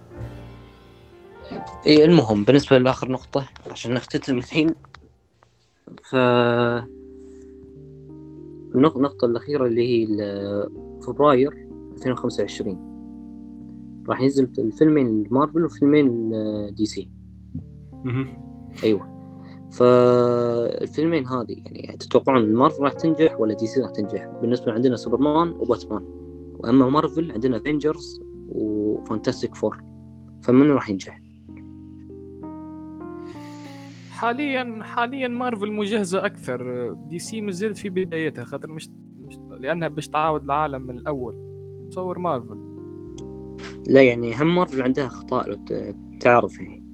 Speaker 1: اي المهم بالنسبة لآخر نقطة عشان نختتم الحين ف النق- النقطة الأخيرة اللي هي فبراير 2025 راح ينزل الفيلمين مارفل وفيلمين
Speaker 2: DC.
Speaker 1: أيوه فالفيلمين هذه يعني تتوقعون مارفل راح تنجح ولا DC راح تنجح؟ بالنسبة عندنا سوبرمان وباتمان وأما مارفل عندنا افنجرز وفانتاستيك فور فمن راح ينجح؟
Speaker 3: حاليا حاليا مارفل مجهزة أكثر. DC مازالت في بدايتها خاطر مش, مش لأنها باش تعاود العالم من الأول. تصور مارفل
Speaker 1: لا يعني هم مارفل عندها اخطاء لو تعرف يعني.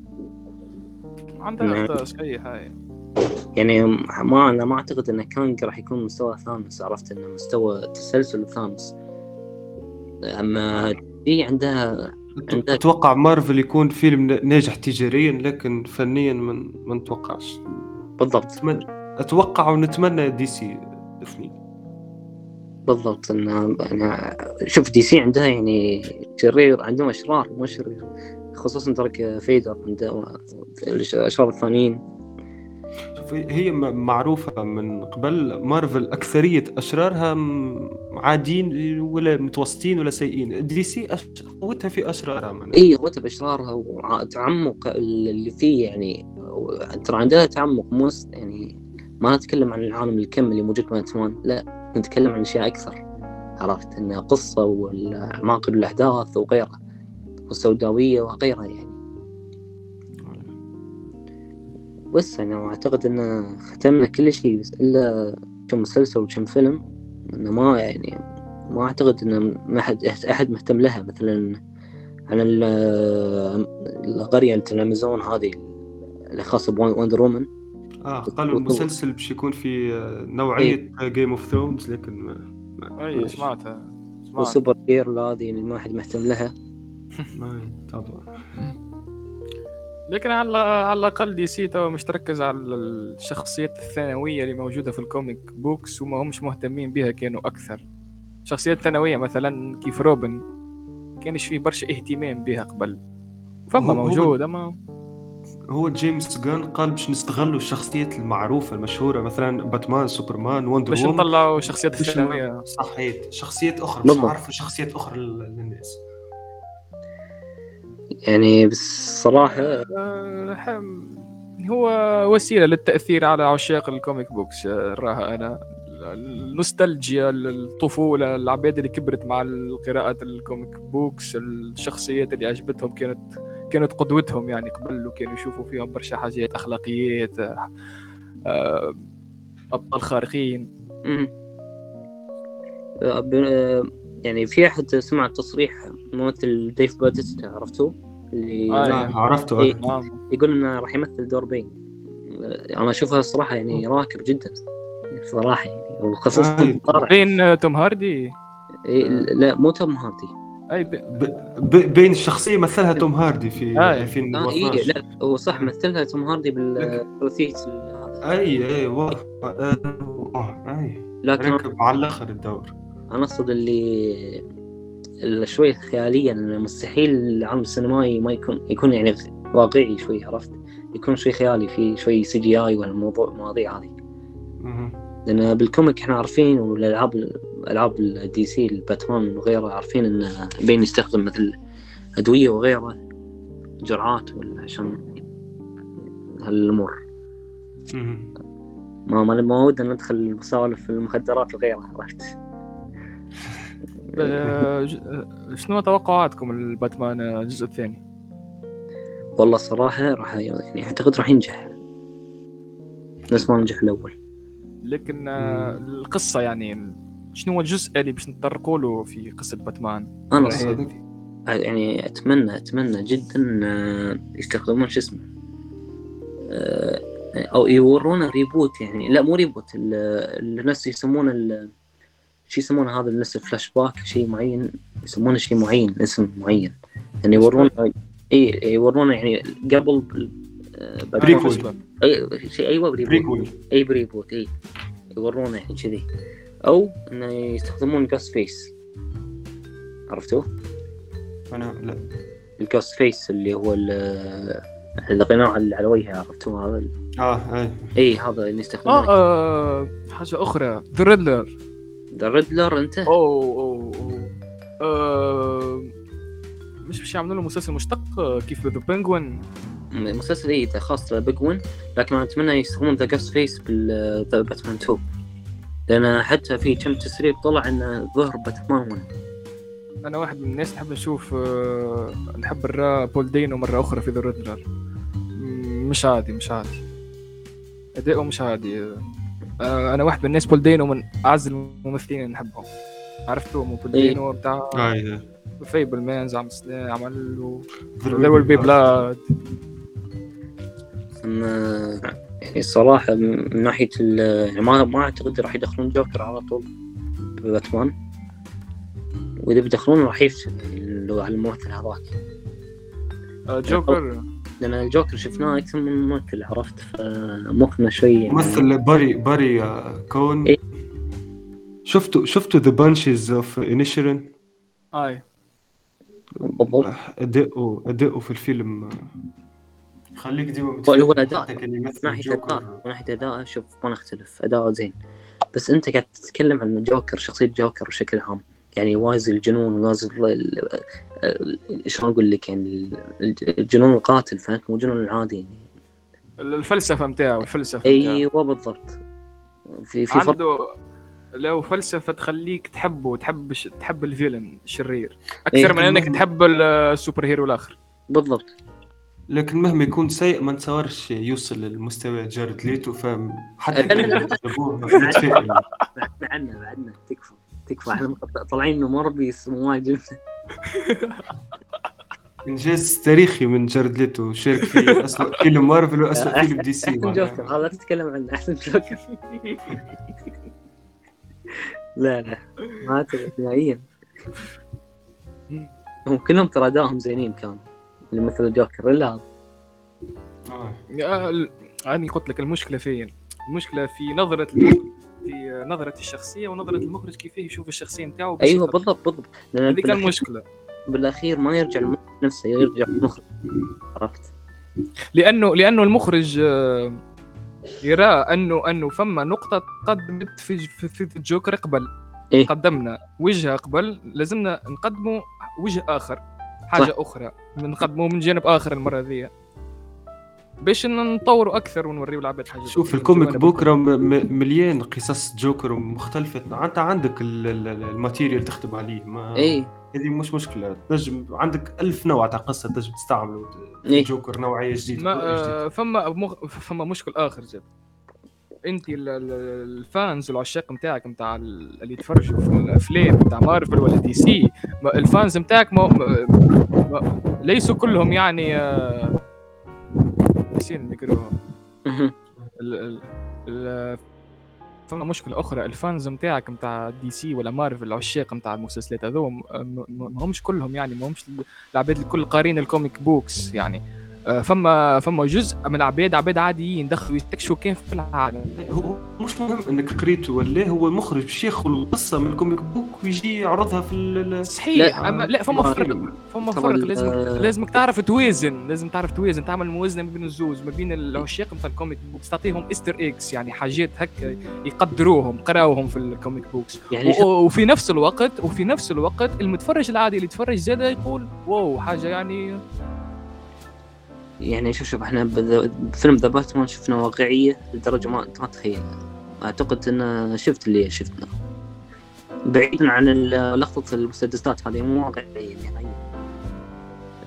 Speaker 3: عندها. اخطاء صحيح هاي.
Speaker 1: يعني ما أنا ما أعتقد إن كانج راح يكون مستوى ثانوس عرفت إنه مستوى تسلسل ثانوس أما دي عندها
Speaker 2: أتوقع مارفل يكون فيلم ناجح تجاريا لكن فنيا من ما نتوقعش.
Speaker 1: بالضبط.
Speaker 2: أتمنى أتوقع ونتمنى DC اثنين.
Speaker 1: بالضبط. انه يعني شوف DC عندها يعني شرير عندهم أشرار مو شرير. خصوصا دارك سايد عنده الأشرار الثانيين
Speaker 2: هي معروفة من قبل. مارفل أكثرية أشرارها عاديين ولا متوسطين ولا سيئين. DC قوتها في أشرارها
Speaker 1: اي قوتها باشرارها وتعمق اللي فيه يعني ترى عندها تعمق مو يعني ما نتكلم عن العالم الكم اللي موجود باتمان لا نتكلم عن أشياء أكثر عرفت؟ إنها قصة والعماق الأحداث وغيرها والسوداويه وغيرها يعني. بس أنا أعتقد ان ختمنا كل شيء بس إلا كم مسلسل وكم فيلم إنه ما يعني ما أعتقد ان ما حد احد مهتم لها مثلا عن ال- القرية الامازون هذه اللي خاصة بوندر وومن.
Speaker 2: آه قالوا المسلسل باش يكون في آه، نوعية جيم اوف ثرونز لكن ما ما-
Speaker 3: اي سمعتها سمعت
Speaker 1: وسوبر جيرل هذه اللي ما حد مهتم لها.
Speaker 2: ما طبعا.
Speaker 3: لكن على على الأقل DC تو باش تركز على الشخصيات الثانوية اللي موجودة في ال comic books وما همش مهتمين بها كانوا أكثر. شخصيات ثانوية مثلا كيف روبن كانش فيه برشا اهتمام بها قبل. فما موجود اما
Speaker 2: هو جيمس غن قال باش نستغلوا الشخصيات المعروفة المشهورة مثلا باتمان سوبرمان وندر
Speaker 3: باش نطلعوا شخصيات ثانويه
Speaker 2: صحيت شخصيات أخرى باش. نعرفوا شخصيات أخرى لل- للناس.
Speaker 1: يعني بالصراحه
Speaker 3: آه، هو وسيلة للتأثير على عشاق ال comic books آه، راها أنا. النوستالجيا الطفولة العباد اللي كبرت مع قراءة ال comic books الشخصيات اللي عجبتهم كانت كانت قدوتهم يعني قبل وكانوا يشوفوا فيهم برشا حاجات أخلاقيات آه، أبطال خارقين.
Speaker 1: يعني في أحد سمع تصريح ممثل ديف باتيستا عرفتوه؟ اللي
Speaker 3: آه،
Speaker 2: نعم عرفته
Speaker 1: إيه.
Speaker 3: نعم.
Speaker 1: يقول إنه راح يمثل دور بين. آه، أنا أشوفها الصراحه يعني راكب جدا صراحة يعني وخصوصا
Speaker 2: آه.
Speaker 3: بين آه، توم هاردي؟
Speaker 1: إيه، لا مو توم هاردي.
Speaker 3: أي ب-
Speaker 2: ب... ب... بين الشخصيه مثلها توم هاردي في
Speaker 3: آه.
Speaker 1: آه إيه
Speaker 2: 2012
Speaker 1: لا هو صح مثلها توم هاردي بالثلاثيه
Speaker 2: أي أي و... آه، آه، اي
Speaker 1: لكن
Speaker 2: ركب على الآخر الدور.
Speaker 1: أنا أقصد اللي اللي شوي خياليا مستحيل العالم السينمائي ما يكون يكون يعني واقعي شوي عرفت يكون شوي خيالي في شوي CGI والموضوع المواضيع هذه.
Speaker 2: لأن
Speaker 1: بال comic إحنا عارفين والألعاب ألعاب ال DC الباتمان وغيره عارفين انه بين يستخدم مثل أدوية وغيره جرعات ولا عشان
Speaker 2: هالأمور.
Speaker 1: ما ما ما ودنا ندخل بسوالف المخدرات وغيرها عرفت
Speaker 3: شنو توقعاتكم الباتمان آه، الجزء الثاني؟
Speaker 1: والله صراحة راح يعني أعتقد راح ينجح. نفس ما نجح الأول.
Speaker 3: لكن القصة يعني شنو هو الجزء اللي باش نتطرقوا له في قصة باتمان؟
Speaker 1: أنا يعني اتمنى أتمنى جدا آه، يستخدمون شو اسمه آه، أو يورونا reboot يعني. لا مو reboot ال- ال- الناس يسمونه ال- شو يسمونه هذا الناس فلاش باك شيء معين يسمونه شيء معين اسم معين. يعني يورونا إي يورونا يعني قبل آه،
Speaker 2: prequel.
Speaker 1: إي شيء أيوه
Speaker 2: prequel
Speaker 1: أي preboot إي. يورونا يعني كذي. أو إنه يستخدمون جاست فيس عرفتوه؟
Speaker 2: أنا لا.
Speaker 1: الجاست فيس اللي هو ال- القناع اللي على وجهه عرفتوه هذا؟
Speaker 2: آه إي.
Speaker 1: إي هذا اللي
Speaker 3: آه
Speaker 1: يستخدمونه.
Speaker 3: آه، حاجة أخرى. The Riddler
Speaker 1: The Riddler أنت؟
Speaker 3: اوه اوه اوه آه، مش مش يعملوا له مسلسل مشتق؟ آه، كيف The Penguin
Speaker 1: مسلسل اي ده خاص بيج وين لكن أنا أتمنى يستخدمون ذا جاست فيس بال باتمان 2 لأن حتى في كم تسريب طلع إنه ظهر باتمان 1
Speaker 3: أنا واحد من الناس نحب نشوف نحب نرى بول دينو مرة أخرى في The Riddler مش عادي مش عادي. أداؤه مش عادي. أنا واحد من الناس بول دينو من أعز الممثلين اللي نحبهم. عرفتوا مو بول
Speaker 1: إيه.
Speaker 3: دينو بتاع فيبل مانز عم عمل له be blood.
Speaker 1: أما يعني الصراحة من ناحية ال- يعني ما ما أعتقد راح يدخلون جوكر على طول بباتمان. وإذا بيدخلون راح يفشل يعني اللي هو على الممثل هذاك.
Speaker 3: آه، جوكر.
Speaker 1: لأن الجوكر شفناه أكثر من ممثل عرفت؟ فمخنا شوي يعني
Speaker 2: ممثل باري باري آه، كون.
Speaker 1: إيه.
Speaker 2: شفتوا شفتوا ذا بانشز اوف انيشرن
Speaker 3: آي.
Speaker 1: بالضبط.
Speaker 2: اداؤه اداؤه في الفيلم. خليك ديما
Speaker 1: هو
Speaker 2: كان
Speaker 1: من أداء
Speaker 2: جوكر
Speaker 1: من ناحية أداء شوف ما نختلف. أداءه زين. بس أنت قاعد تتكلم عن جوكر شخصية جوكر بشكل عام. يعني وازي الجنون وازي ال- شلون أقول لك يعني ال- الجنون القاتل فهمت؟ مو الجنون العادي يعني.
Speaker 3: الفلسفة متاعه الفلسفة.
Speaker 1: أيوه بالضبط. في في
Speaker 3: عنده لو فلسفة تخليك تحبه تحب تحب ال villain الشرير
Speaker 1: أكثر.
Speaker 3: من إنك تحب ال superhero الآخر.
Speaker 1: بالضبط.
Speaker 2: لكن مهما يكون سيء ما نتصورش يوصل للمستوى جارد ليتو فاهم؟ حتى.
Speaker 1: بعدنا بعدنا تكفى تكفى. إحنا طالعين إنه موربيس مواجب
Speaker 2: انجاز تاريخي من جارد ليتو شارك في اسوء فيلم مارفل واسوء فيلم دي سي أحسن.
Speaker 1: جوكر هذا لا تتكلم عنه أحسن جوكر لا لا ما اعتقد نهائيا هم كلهم ترى أدائهم زينين كانوا اللي مثل الجوكر الا هذا
Speaker 2: آه.
Speaker 3: أنا قلت لك المشكلة فين؟ المشكلة في نظرة في نظره الشخصية ونظرة المخرج كيف يشوف الشخصية نتاعو أيوه.
Speaker 1: بالضبط بالضبط. لأن
Speaker 3: هذيك
Speaker 1: بالأخير,
Speaker 3: المشكلة
Speaker 1: بالأخير ما يرجع المخرج نفسه يرجع المخرج. عرفت؟
Speaker 3: لأنه لأنه المخرج آه، يرى أنه أنه فما نقطة قدمت في في, في الجوكر قبل.
Speaker 1: إيه؟
Speaker 3: قدمنا وجهه قبل لازمنا نقدموا وجه آخر حاجة صح. أخرى. نقدموه من جانب آخر المرة ذي. باش نطوروا أكثر ونوريوا العباد حاجة
Speaker 2: شوف ال comic book راه مليان قصص جوكر مختلفة. أنت عندك ال material تخدم عليه ما
Speaker 1: اي
Speaker 2: هذه مش مشكلة. تنجم عندك ألف نوع تاع قصة تنجم تستعمله إيه؟ جوكر نوعية جديدة
Speaker 3: ما آه فما مغ... فما مشكل آخر جد. أنت ال fans والعشاق نتاعك نتاع اللي يتفرجوا في الافلام نتاع مارفل ولا دي سي ال fans نتاعك ما... ما... ليسوا كلهم يعني آه... نسينا نقروها فما مشكلة أخرى ال fans نتاعك نتاع دي سي ولا مارفل العشاق نتاع المسلسلات هذو ما همش كلهم يعني ما همش العباد الكل قارين ال comic books يعني. فما فما جزء من العباد عباد عاديين دخلوا يستكشفوا كيف في العالم.
Speaker 2: هو مش مهم إنك قريته ولا هو مخرج باش ياخذ القصة من ال comic book ويجي يعرضها في
Speaker 3: صحيح لا, أما لا فما فرق فما فرق. لازم لازمك تعرف توازن لازم تعرف توازن تعمل موازنة ما بين الزوز ما بين العشاق نتاع ال comic books تعطيهم Easter eggs يعني حاجات هكا يقدروهم قراوهم في ال comic books. يعني وفي نفس الوقت وفي نفس الوقت المتفرج العادي اللي يتفرج زاد يقول wow حاجة يعني
Speaker 1: يعني شوف شوف إحنا بفيلم The Batman شفنا واقعية لدرجة ما ما تخيلها أعتقد إن شفت اللي شفنا بعيدا عن لقطة المسدسات هذه مو واقعية يعني.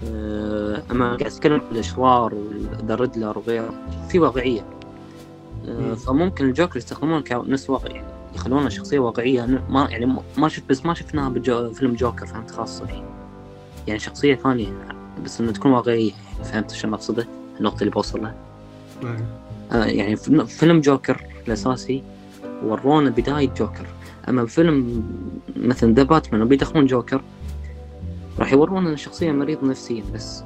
Speaker 1: أه، أما قاعد أتكلم عن الأشرار وذا ريدلر وغيره في واقعية. أه، فممكن الجوكر يستخدمونه كنفس واقع يعني يخلونه شخصية واقعية. ما يعني ما شفت بس ما شفناها بفيلم جوكر فهمت خاصة يعني. يعني شخصية ثانية. بس انه تكون واقعية فهمت شو اقصده؟ النقطة اللي بوصل لها آه يعني فيلم جوكر الأساسي ورونا بداية جوكر. أما فيلم مثلا The Batman وبيدخلون جوكر راح يورونا ان الشخصية مريض نفسيا بس.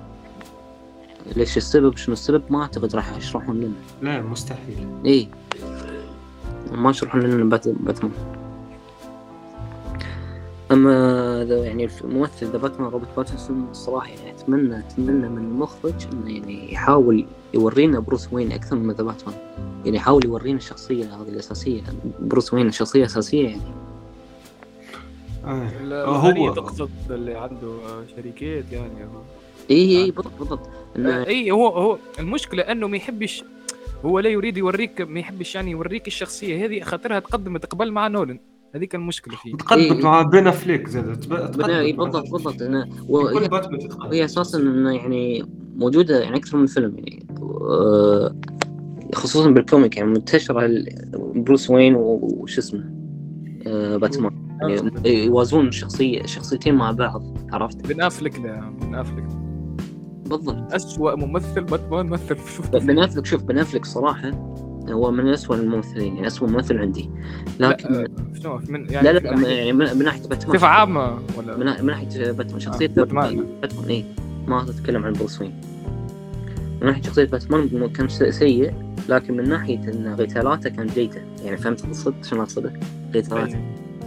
Speaker 1: ليش السبب؟ شنو السبب؟ ما أعتقد راح يشرحون لنا.
Speaker 2: لا مستحيل.
Speaker 1: اي ما يشرحون لنا باتمان. أما يعني الممثل The Batman روبرت باتنسون الصراحة يعني اتمنى أتمنى من المخرج إنه يعني يحاول يورينا بروس وين أكثر من The Batman. يعني يحاول يورينا الشخصية هذه الأساسية. بروس وين الشخصية الاساسيه يعني.
Speaker 3: آه. هو تقصد اللي عنده شركات يعني هو.
Speaker 1: إي إي بالضبط بالضبط.
Speaker 3: إي هو هو المشكلة إنه ما يحبش هو لا يريد يوريك ما يحبش يعني يوريك الشخصية هذه خاطرها تقدمت قبل مع نولن. هذيك المشكلة فيه.
Speaker 2: تقدم إيه مع بن أفليك زاد.
Speaker 1: بالضبط بالضبط أنا كل باتمان هي أساسا إنه يعني موجودة يعني أكثر من فيلم يعني. آه، خصوصا بال comic يعني منتشرة بروس وين وش اسمه؟ آه، باتمان. يعني يوازون شخصيه شخصيتين مع بعض عرفت؟
Speaker 3: بن افلك ده بن افلك
Speaker 1: بالضبط.
Speaker 3: اسوء ممثل باتمان مثل.
Speaker 1: شفته بن افلك شوف بن افلك صراحة هو من أسوأ الممثلين يعني أسوأ ممثل عندي. لكن لا
Speaker 3: آه، من يعني
Speaker 1: لا لا يعني؟ من ناحية باتمان
Speaker 3: صفة عامة ولا؟
Speaker 1: من ناحية باتمان شخصية باتمان باتمان إيه. ما أتكلم عن بروس وين. من ناحية شخصية باتمان كان سيء لكن من ناحية إن قتالاته كانت جيدة. يعني فهمت قصد شنو أقصده؟ قتالاته.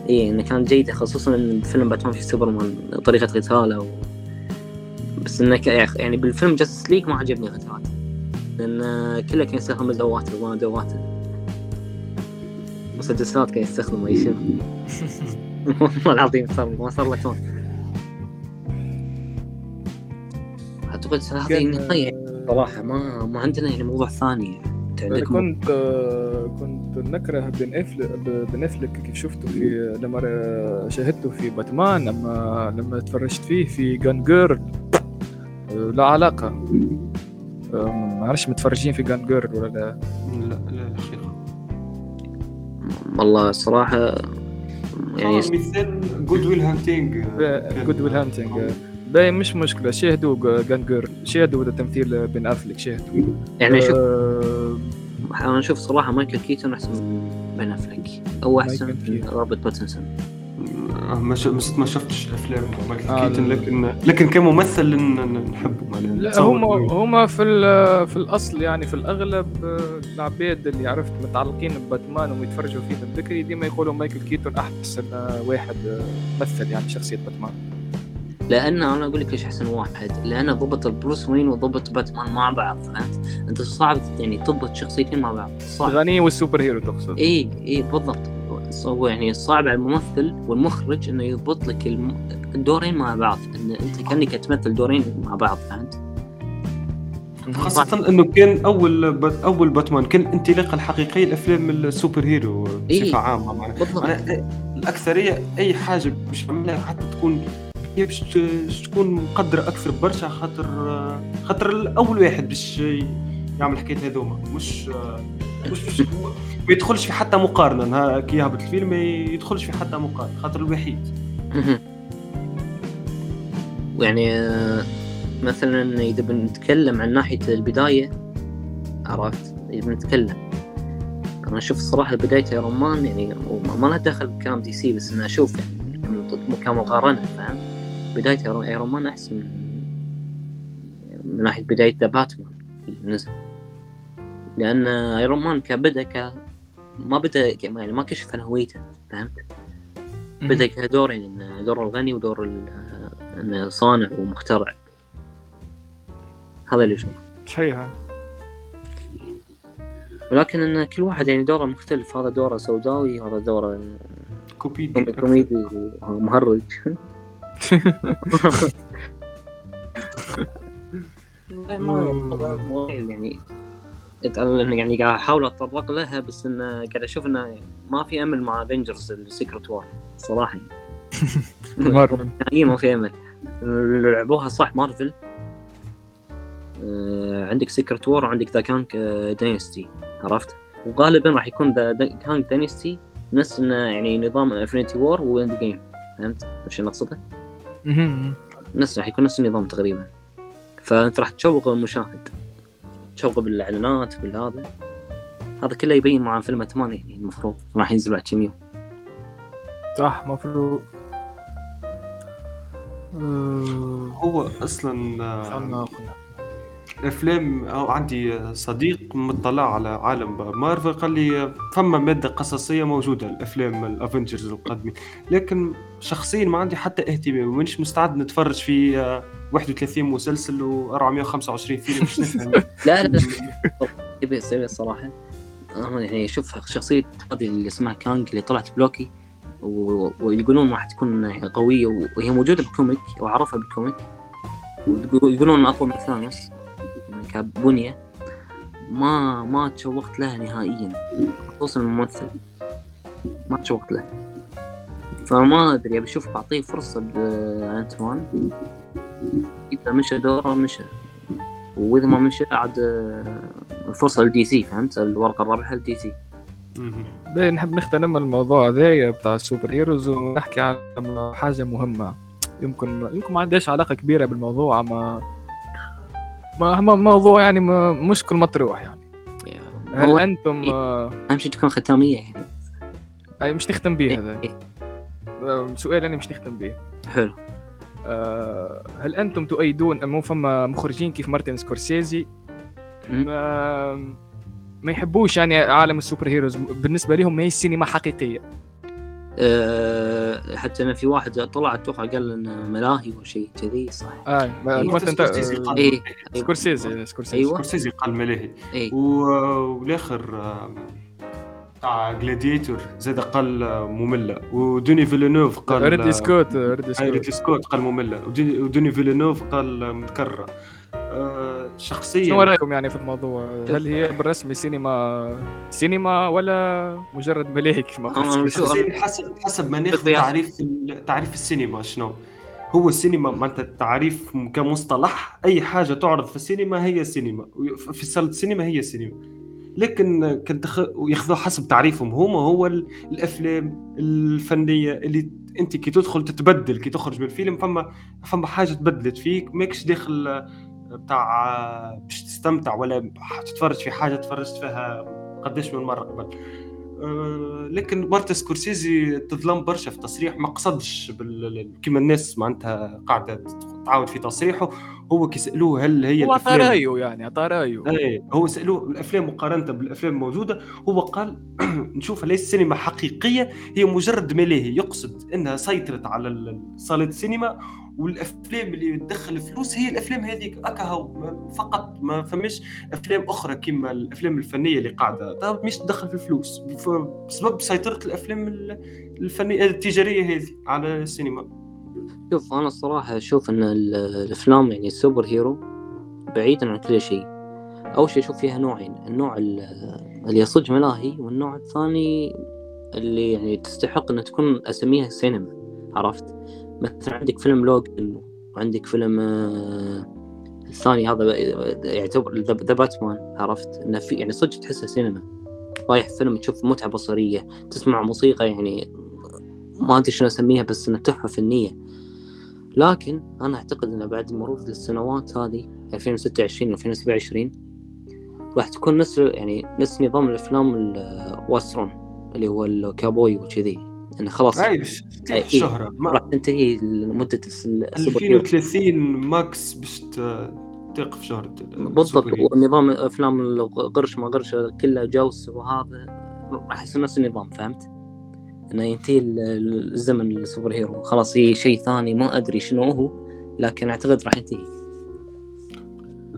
Speaker 1: إيه. إنه كانت جيدة خصوصا إن فيلم Batman v Superman طريقة قتاله. و... بس إنه يعني بالفيلم Justice League ما عجبني قتالاته. لأن كله كان يستخدم ادوات ما ادوات مسدسات كان يستخدم أي شيء. والله العظيم صار ما صار له كون أعتقد هذه النهايه صراحة ما ما عندنا يعني موضوع ثاني
Speaker 3: أنا كنت كنت نكره بن أفلك بن أفلك كيف شفته في لما شاهدته في باتمان لما لما تفرجت فيه في جان جيرل لا علاقة. عرفش متفرجين في جان جيرل ولا لا.
Speaker 2: لا لا شيخ.
Speaker 1: والله الصراحة
Speaker 2: يعني مثال جود ويل هانتينج
Speaker 3: جود ويل هانتينج باين مش مشكلة. شاهدوا جان جيرل. شاهدوا تمثيل بن أفلك. شاهدوا
Speaker 1: يعني شوف أه أنا أشوف صراحة مايكل كيتون أحسن من بن أفلك أو أحسن من روبرت باتنسون.
Speaker 2: ما ما شفتش افلام مايكل آه كيتن لكن لكن كممثل نحبه.
Speaker 3: لا هم هم في في الأصل يعني في الأغلب العباد اللي عرفت متعلقين بباتمان ويتفرجوا فيه من بكري ديما يقولوا مايكل كيتون احسن واحد مثل يعني شخصية باتمان.
Speaker 1: لأن أنا أقول لك ليش أحسن واحد؟ لأن ضبط ال Bruce Wayne وضبط باتمان مع بعض فهمت؟ أنت صعب يعني تضبط شخصيتين مع بعض صعب.
Speaker 3: الغني وال superhero تقصد.
Speaker 1: اي اي بالضبط. هو يعني صعب على الممثل والمخرج إنه يضبط لك الدورين مع بعض إن أنت كأنك تمثل دورين مع بعض فهمت؟
Speaker 2: خاصة إنه كان أول بات أول باتمان كان الانطلاقة الحقيقية لأفلام السوبر هيرو
Speaker 1: إيه.
Speaker 2: بصفة عامة معناها الأكثرية أي حاجة باش تعملها حتى تكون هي باش تكون مقدرة أكثر برشا خاطر خاطر الأول واحد باش يعمل حكاية هذوما مش ما يدخلش في حتى مقارنة نهار كي يهبط الفيلم ما يدخلش في حتى مقارنة خاطر الوحيد.
Speaker 1: مهم. ويعني آه، مثلا إذا بنتكلم عن ناحية البداية عرفت؟ إذا بنتكلم. أنا أشوف الصراحه بداية ايرون مان يعني ما لها دخل بكلام دي سي بس أنا أشوف يعني كمقارنه فاهم؟ بداية ايرون مان أحسن من ناحية بداية ذا باتمان اللي نزل لأن ايرون مان كبدا ك ما بدا ك- يعني ما كشف عن هويته فهمت بدا كدورين إنه دور الغني ودور ال- انه صانع ومخترع هذا اللي اشوفه
Speaker 3: صحيح
Speaker 1: ولكن ان كل واحد يعني دوره مختلف هذا دوره سوداوي هذا دوره كوميدي ومهرج ما- يعني يعني قاعد أحاول اتطرق لها بس إنه قاعد أشوف إنه ما في أمل مع افنجرز ال Secret Wars صراحة.
Speaker 3: مارفل.
Speaker 1: نهائيا ما في أمل. لعبوها صح مارفل. آه، عندك Secret Wars وعندك The Kang Dynasty عرفت؟ وغالبا راح يكون The Kang Dynasty نفس إنه يعني نظام Infinity War و Endgame فهمت؟ اللي
Speaker 3: أقصده؟
Speaker 1: نفس راح يكون نفس النظام تقريبا. فأنت راح تشوق المشاهد. تشوق بالإعلانات بالهذا هذا. كله يبين مع فيلم اتمان يعني المفروض راح ينزل بعد كم يوم.
Speaker 3: صح مفروض.
Speaker 2: هو أصلا آه،. أفلام أو عندي صديق مطلع على عالم مارفل قال لي فما مادة قصصية موجودة الأفلام الأفنجرز القادمين. لكن شخصيا ما عندي حتى اهتمام مانيش مستعد نتفرج في آه، 31 مسلسل و425 فيلم. باش نفهم.
Speaker 1: لا لا لا. الصراحة أنا يعني شوف شخصية هذه اللي اسمها كانج اللي طلعت بلوكي. ويقولون راح تكون قوية و- وهي موجودة بال comic وأعرفها بال comic ويقولون أقوى من ثانوس. كبنية ما ما تشوقت لها نهائيا. خصوصا الممثل. ما تشوقت له فما أدري أبي أشوف بعطيه فرصة بأنتمان إذا مشى دوره مشى. وإذا ما مشى عاد آه، الفرصه للدي سي فهمت؟ الورقة الرابحة للدي سي.
Speaker 3: نحب نختم الموضوع هذايا بتاع ال superheroes ونحكي عن حاجة مهمة. يمكن يمكن ما عندهاش علاقة كبيرة بالموضوع ما ما ما- موضوع يعني ما مشكل مطروح يعني. هل أنتم آه،
Speaker 1: أهم شيء تكون ختامية يعني.
Speaker 3: أي مش نختم به هذا.
Speaker 1: إيه،
Speaker 3: سؤال أنا مش نختم به
Speaker 1: حلو.
Speaker 3: آه، هل أنتم تؤيدون مو فما مخرجين كيف مارتن سكورسيزي. ما, ما يحبوش يعني عالم ال superheroes. بالنسبة لهم ما هي السينما حقيقية.
Speaker 1: أه حتى أنا في واحد طلع أتوقع قال انه ملاهي وشيء كذي صح؟
Speaker 3: آه ما-
Speaker 1: إيه.
Speaker 2: سكورسيزي قال-
Speaker 1: إيه
Speaker 3: سكورسيزي سكورسيزي.
Speaker 1: أيوه.
Speaker 2: سكورسيزي قال ملاهي.
Speaker 1: إيه.
Speaker 2: و- والاخر آه، تاع جلاديتور زاد قال آه، مملة. ودوني فيلنوف قال
Speaker 3: ريدلي
Speaker 2: آه،
Speaker 3: سكوت ريدلي سكوت.
Speaker 2: قال مملة. ودوني فيلنوف قال آه، متكررة. آه،
Speaker 3: شنو
Speaker 2: شخصيا
Speaker 3: رأيكم يعني في الموضوع؟ هل هي بالرسمي سينما سينما ولا مجرد ملاهي كيف ما
Speaker 2: شخصيا حسب حسب ما ناخذ. تعريف تعريف السينما شنو. هو السينما معناتها التعريف كمصطلح أي حاجة تعرض في السينما هي سينما. في صالة السينما هي سينما. لكن كنت ياخذوها حسب تعريفهم. هما هو ال- الأفلام الفنية اللي أنت كي تدخل تتبدل كي تخرج من الفيلم فما فما حاجة تبدلت فيك ماكش داخل بتاع آه، باش تستمتع ولا تتفرج في حاجة تفرجت فيها قداش من مرة قبل آه، لكن مارتن سكورسيزي تظلم برشا في تصريح ما قصدش. كيما الناس معناتها قاعدة تعاود في تصريحه هو كيسألوه هل هي
Speaker 3: هو عطى رايه يعني عطى رايه
Speaker 2: اي هو سألوه الأفلام مقارنة بالأفلام الموجوده هو قال نشوفها ليس السينما حقيقية هي مجرد ملاهي يقصد إنها سيطرت على صالة السينما والأفلام اللي تدخل فلوس هي الأفلام هذيك. أكا فقط ما فماش أفلام أخرى كما الأفلام الفنية اللي قاعدة. مش تدخل في الفلوس بسبب سيطرة الأفلام الفنية التجارية هذه على السينما.
Speaker 1: شوف أنا الصراحة أشوف إن الأفلام يعني ال superhero بعيدا عن كل شيء. أول شيء أشوف فيها نوعين النوع اللي يصج ملاهي والنوع الثاني اللي يعني تستحق ان تكون أسميها سينما عرفت؟ مثلا عندك فيلم لوجن وعندك فيلم آه، الثاني هذا يعتبر ذا باتمان عرفت؟ إنه في يعني صدق تحسها سينما. رايح فيلم تشوف متعة بصرية تسمع موسيقى يعني ما أدري شنو أسميها بس إنها تحفة فنية. لكن أنا أعتقد إنه بعد مرور السنوات هذه 2026 2027 راح تكون نفس يعني نفس نظام الأفلام الوسترون اللي هو الكابوي وكذي. انه خلاص
Speaker 2: عايش الشهرة
Speaker 1: راح تنتهي لمدة
Speaker 2: 2030 ماكس باش توقف شهرة
Speaker 1: بالضبط ونظام افلام القرش ما قرش كله جوس وهذا راح يصير نفس النظام فهمت؟ إنه ينتهي الزمن السوبر هيرو. خلاص هي شيء ثاني ما أدري شنو هو لكن أعتقد راح ينتهي.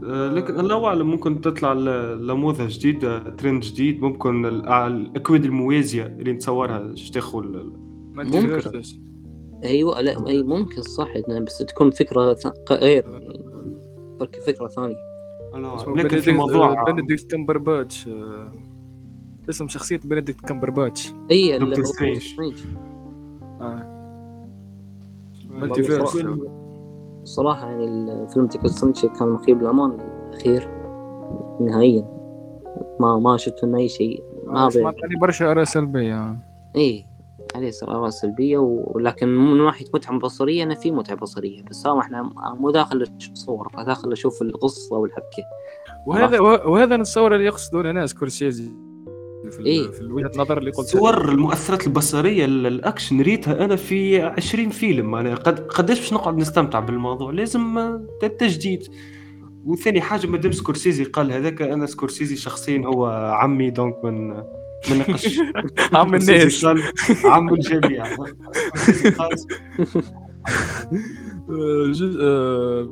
Speaker 2: أه، لكن الله أعلم ممكن تطلع نموذج جديد ترند جديد. ممكن الاكواد الموازيه اللي نتصورها تدخل
Speaker 1: ممكن. أيوه لا أي ممكن صح بس تكون فكرة غير فكرة ثانية.
Speaker 3: لكن في موضوع بنديكت كمبرباتش اسم شخصية بنديكت كمبرباتش
Speaker 1: إي
Speaker 2: دكتور سترينج.
Speaker 1: صراحة يعني الفيلم تكون كان مخيب الآمال الأخير. نهائيا. ما ما شفت منه أي شيء.
Speaker 3: ما عليه برشا آراء سلبية.
Speaker 1: إيه عليه آراء سلبية ولكن من ناحية متعة بصرية أنا في متعة بصرية بس هو إحنا مو داخل أشوف صور داخل أشوف القصة والحبكة.
Speaker 3: وهذا وهذا نتصور اللي يقصدونه ناس سكورسيزي. في, إيه؟ في وجهة نظر اللي قلت
Speaker 2: صور المؤثرات البصرية الأكشن ريتها أنا في 20 فيلم. أنا قد قداش باش نقعد نستمتع بالموضوع؟ لازم تجديد. وثاني حاجة مادام سكورسيزي قال هذاك أنا سكورسيزي شخصيا هو عمي donc من من نقش.
Speaker 3: عم الناس.
Speaker 2: عم الجميع.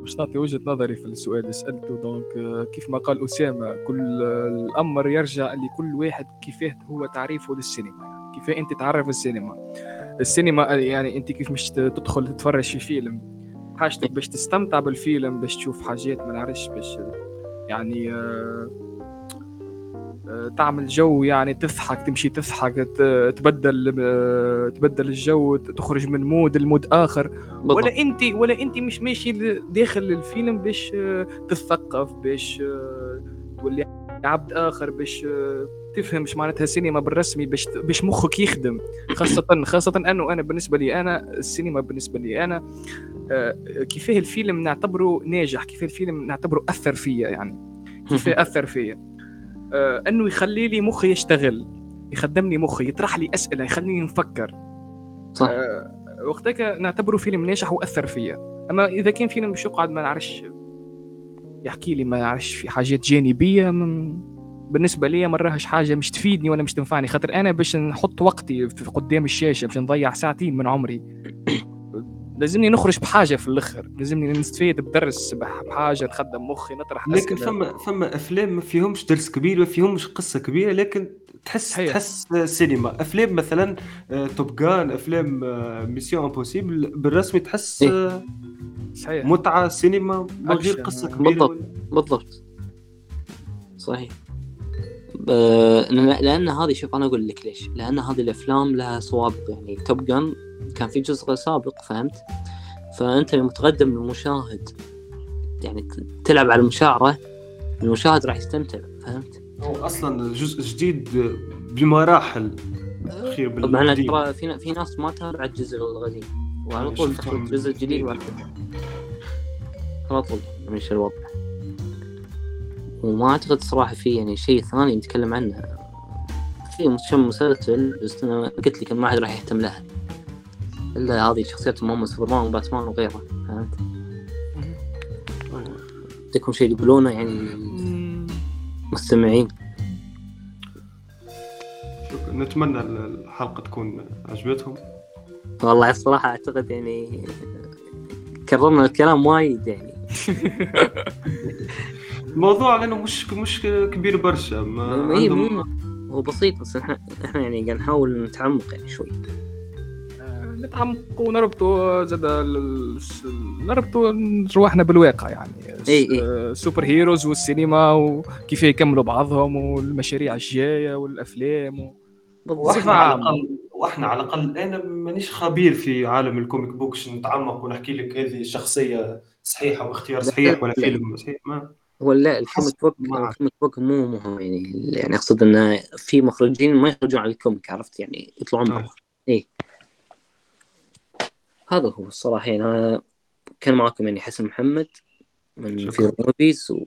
Speaker 3: باش نعطي وجهة نظري في السؤال. اللي سألته donc آه، كيف ما قال أسامة كل الأمر يرجع لكل واحد كيفاه هو تعريفه للسينما. كيف أنت تعرف السينما. السينما يعني أنت كيف مش تدخل تتفرج في فيلم. حاجتك باش تستمتع بالفيلم باش تشوف حاجات ما نعرفش باش يعني آه تعمل جو يعني تضحك تمشي تضحك تبدل تبدل الجو تخرج من mood ل mood آخر. بالضبط. ولا انت ولا أنت مش ماشي داخل الفيلم باش تثقف باش تولي عبد آخر باش تفهم إيش معناتها سينما بالرسمي باش باش مخك يخدم. خاصة خاصة أنه أنا بالنسبة لي أنا السينما بالنسبة لي أنا كيفاه الفيلم نعتبره ناجح كيف الفيلم نعتبره أثر فيا يعني. كيف أثر فيا. آه إنه يخلي لي مخي يشتغل يخدمني مخي يطرح لي أسئلة يخليني نفكر.
Speaker 1: صح. آه
Speaker 3: وقتك نعتبره فيلم ناجح واثر فيا؟ أما إذا كان فيلم مش يقعد ما نعرفش. يحكي لي ما نعرفش في حاجات جانبية من بالنسبة لي ما راهش حاجة مش تفيدني ولا مش تنفعني. خاطر أنا باش نحط وقتي في قدام الشاشة باش نضيع ساعتين من عمري. لازمني نخرج بحاجة في الآخر. لازمني نستفيد بدرس بحاجة نخدم مخي نطرح
Speaker 2: لكن فما فما أفلام ما فيهمش درس كبير ما فيهمش قصة كبيرة لكن تحس حيث. تحس سينما. أفلام مثلا Top Gun أفلام Mission Impossible بالرسمي تحس إيه؟ صحيح. متعة سينما من غير قصة كبيرة.
Speaker 1: بالضبط. بالضبط. صحيح. لأن هذه شوف أنا أقول لك ليش. لأن هذه الأفلام لها سوابق. يعني Top Gun كان في جزء سابق فهمت؟ فأنت يوم تقدم للمشاهد يعني تلعب على المشاعرة المشاهد راح يستمتع فهمت؟
Speaker 2: هو أصلا جزء جديد بمراحل
Speaker 1: خير مع ترى في في ناس ما تابعت الجزء القديم وعلى طول تدخل الجزء الجديد على طول مش الوضع. وما أعتقد صراحة في يعني شيء ثاني نتكلم عنه. في مسلسل بس أنا قلت لك ما حد راح يهتم لها. إلا هذه شخصيات ماما سوبرمان وباتمان وغيره فهمت؟ عندكم شيء تقولونه يعني؟ المستمعين
Speaker 2: شكرا. نتمنى الحلقة تكون عجبتهم.
Speaker 1: والله الصراحة أعتقد يعني كررنا الكلام وايد يعني.
Speaker 2: الموضوع لأنه مش مش كبير برشا ما
Speaker 1: إيه، عندهم... هو بسيط بس إحنا إحنا يعني قاعد نحاول نتعمق يعني شوي.
Speaker 3: نتعمقوا ونربطوا زاد نربطوا رواحنا بالواقع يعني.
Speaker 1: إي
Speaker 3: إي. superheroes والسينما وكيف يكملوا بعضهم والمشاريع الجاية والأفلام و...
Speaker 2: وإحنا على الاقل وإحنا على الأقل أنا مانيش خبير في عالم ال comic books نتعمق ونحكي لك هذه شخصية صحيحة واختيار صحيح ولا فيلم صحيح ما
Speaker 1: هو لا ال comic book ال comic book مو مهم يعني. يعني أقصد انه في مخرجين ما يخرجون على ال comic عرفت يعني يطلعون برا إي. هذا هو الصراحة. يعني كان معكم يعني حسن محمد من في Movies و...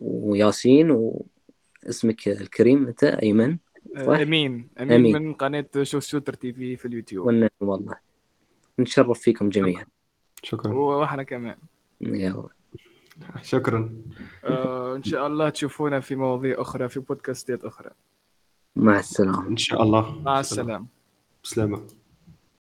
Speaker 1: وياسين واسمك الكريم أنت أيمن
Speaker 3: أمين. أمين أمين. من قناة شو Shooter TV في اليوتيوب.
Speaker 1: والنعم والله نتشرف فيكم جميعا.
Speaker 2: شكرا.
Speaker 3: وإحنا كمان.
Speaker 1: يلا.
Speaker 2: شكرا.
Speaker 3: آه إن شاء الله تشوفونا في مواضيع أخرى في بودكاستات أخرى.
Speaker 1: مع السلامة.
Speaker 2: إن شاء الله.
Speaker 3: مع السلامة.
Speaker 2: بسلامة.